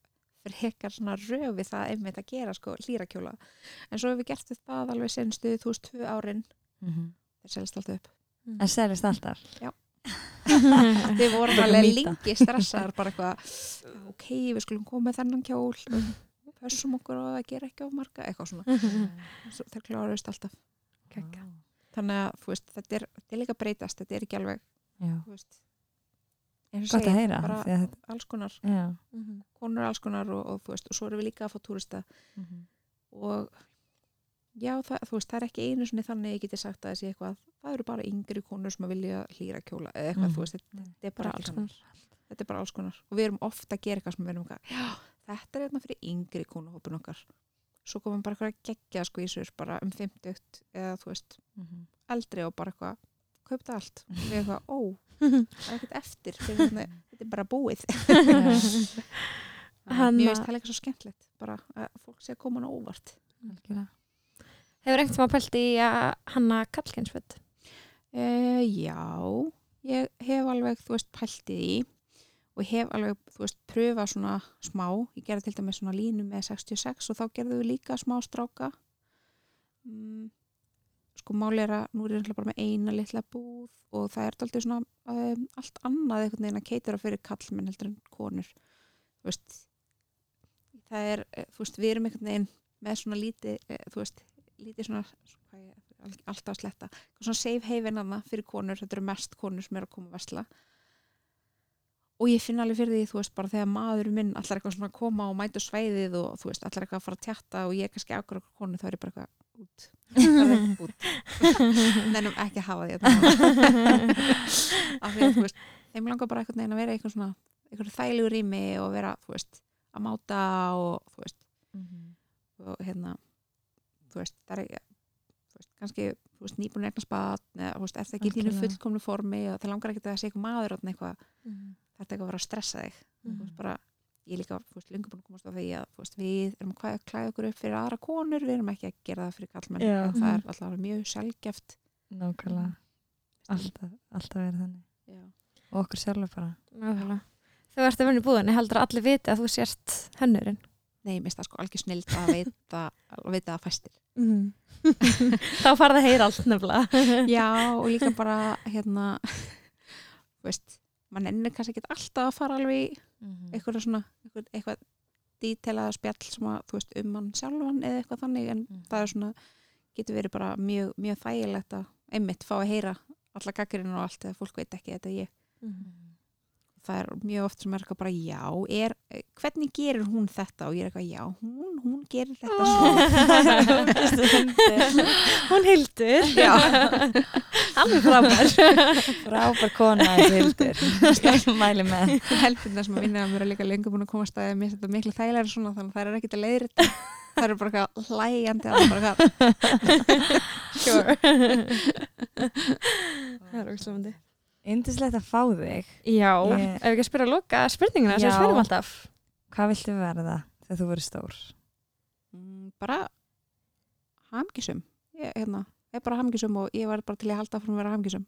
frekar svona röfi það einmitt að gera, sko, hlýrakjóla. En svo hefur við gert þetta alveg senstu, þú veist, tvö árin, mm -hmm. þeir selst alltaf upp. en selist alltaf Við vorum alveg lengi stressaðar bara eitthvað, ok, við skulum koma með þennan kjól, pössum okkur á að gera ekki á marga, eitthvað svona. Svo, þeir kláruðist alltaf. Geggjað. Þannig að, veist, þetta er, er líka breytast, þetta er ekki alveg, veist, eins og segir, bara þetta, alls konar, já. konur alls konar og, og veist, og svo erum við líka að fá túrista Mhm. og já, það, þú veist, það er ekki einu svona þannig ég geti sagt að þessi eitthvað, það eru bara yngri konur sem að vilja hlýra kjóla eða eitthvað, Mhm. þú veist, þetta, þetta er bara alls konar. Þetta er bara alls konar og við erum ofta að gera eitthvað sem við erum eitthvað, já, þetta er eitthvað fyrir yngri konuhópin okkar. Svo komum bara eitthvað að gegja sko í sér bara um 50 eða þú veist, Mhm. eldri og bara eitthvað, kaupt allt. Og við eitthvað, ó, það er ekkert eftir, fyrir, þetta er bara búið. Mér veist það er eitthvað svo skemmtilegt, bara að fólk sé að koma hann óvart. Algjörlega. Hefur einhvern tíma pælt í að hanna kallkensföld? Uh, já, ég hef alveg, þú veist, pælt í og hef alveg, þú veist, pröfað svona smá. Ég gerði til dæmis svona línu með 66 og þá gerðum við líka smá stráka. Mm, sko máli er að nú er ég bara með eina litla búð og það er alltaf svona um, allt annað einhvern veginn að keitara fyrir kallmenn heldur en konur. Þú veist, það er, eh, þú veist, við erum einhvern veginn með svona lítið, eh, þú veist, lítið svona, ég, al- alltaf að sletta. Svona safe haven hana fyrir konur þetta eru mest konur sem eru að koma að vesla og ég finn alveg fyrir því þú veist bara þegar maður minn allar eitthvað svona að koma og mæta á svæðið og þú veist allar eitthvað að fara að tjatta og ég er kannski ákveður okkur konu þá er ég bara eitthvað út. Út. Nefnum ekki að hafa því hérna. af því að þú veist þeim langar bara eitthvað neginn að vera eitthvað svona eitthvað þælugur rými og vera þú veist að máta og þú veist. Mhm. og hérna þú veist, það er ekki þú veist, kannski, þú veist, nýbúin eignar spann eða, þú veist, er það ekki í þínu fullkomnu formi og það langar ekki að það sé eitthvað maður og eitthvað, það er eitthvað að vera að stressa þig. Þú Mhm. veist, bara, ég er líka, þú veist, lengur búin að komast á því að, þú veist, við erum að klæða okkur upp fyrir aðra konur, við erum ekki að gera það fyrir kallmenn, en það er alltaf mjög sjálfgeft nákvæmlega. Alltaf, alltaf verið þannig. Já. og okkur sjálfur bara. Nákvæmlega. Þú ert að vinna í búðinni, heldur að allir viti að þú sért hönnurinn. Nei, finnst það sko algjör snild að veita að veita að fæstir Mm. Þá farið að heyra allt nefnilega. Já, og líka bara hérna þú veist, mann ennir kannski ekki alltaf að fara alveg í Mhm. eitthvað svona eitthvað, eitthvað dítelaða spjall sem að, þú veist, um hann sjálfan eða eitthvað þannig, en Mhm. það er svona getur verið bara mjög, mjög þægilegt að einmitt fá að heyra alla gaggrinu og allt eða fólk veit ekki þetta er ég Mhm. Það er mjög oft sem er eitthvað bara já er, hvernig gerir hún þetta? Og ég er eitthvað já, hún, hún gerir þetta svo Hún hildur. Alveg frábær. frábær kona þessi hildur. Mæli með. Helfina sem að vinna að mér er líka lengur búin að koma að staðið mér þetta miklu þægilega svona þannig að það er ekkit að leiðri þetta það eru bara eitthvað hlægjandi að bara eitthvað Sure. Það er ógslumandi. Indislegt að fá þig Já, Ég- ef við ekki að spyrja að loka spurninguna sem við spyrjum alltaf. Hvað viltu verða þegar þú verður stór? Mm, bara hamgisum ég, hérna, ég er bara hamgisum og ég var bara til að halda frá að vera hamgisum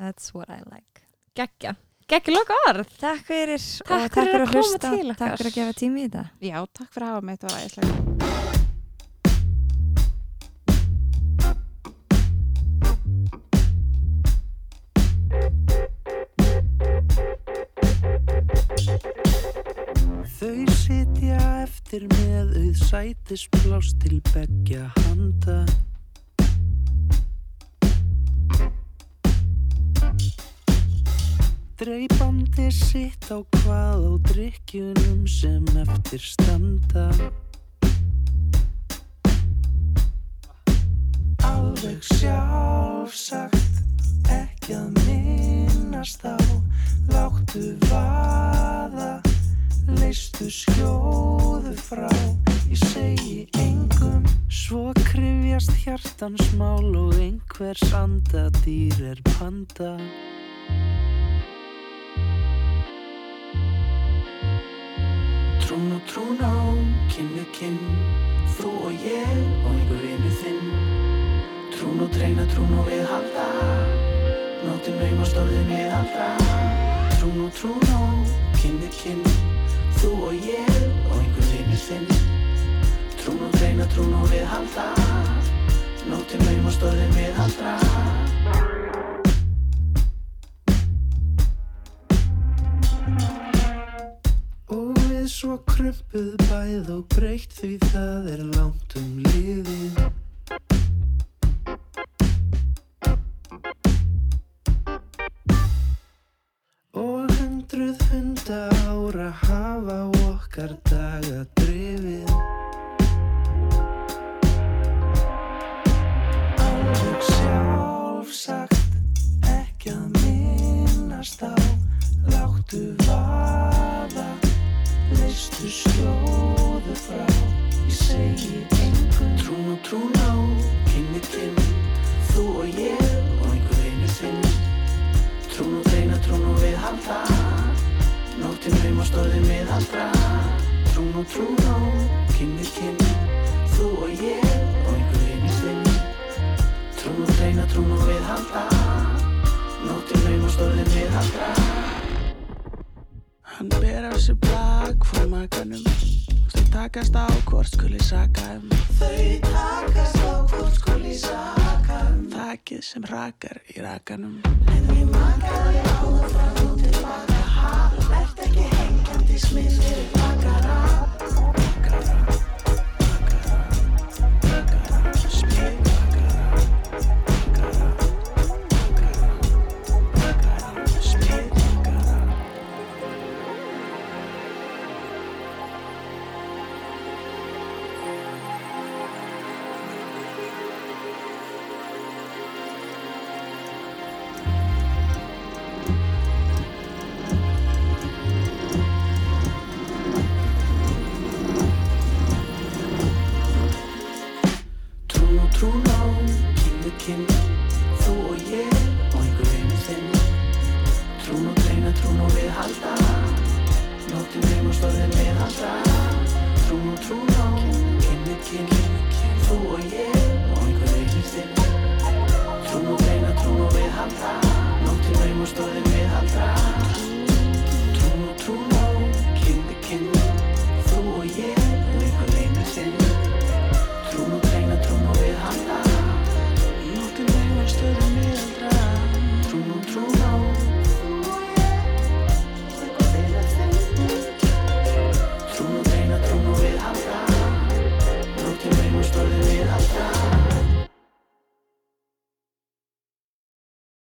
That's what I like Gekkja. Gekkja loka orð. Takk fyrir Takk fyrir að koma hlusta. til okkar. Takk fyrir að gefa tími í þetta já, takk fyrir að hafa mig, þetta var æðislega Þau sitja eftir með auð sætisblás til beggja handa. Dreipandi sitt á hvað á drikkjunum sem eftir standa. Alveg sjálfsagt, ekki að minnast á, láttu vaða leistu skjóðu frá. Ég segi engum svo krifjast hjartans mál og einhvers andadýr er panda. Trún og trún á, við kinn þú og ég og einhver vinnu þinn. Trún og treyna, trún og við halda Nóttin naum og stórðin við aldra Trún og trún á, kinn við kinn Þú og ég og einhver vinur þinn. Trún og treyna, trún og við halda. Nóttin naum og stórðin við aldra Og við svo krumpuð bæð og breytt því það er langt um liðið hundruð hunda ára hafa okkar daga drifið takast á hvort skuli saka um. Þau takast á hvort skuli saka um. Þakið sem rakar í rakanum. En ég makaði áður fram og tilbaka ha Vert ekki hengjandi smið fyrir Bakara,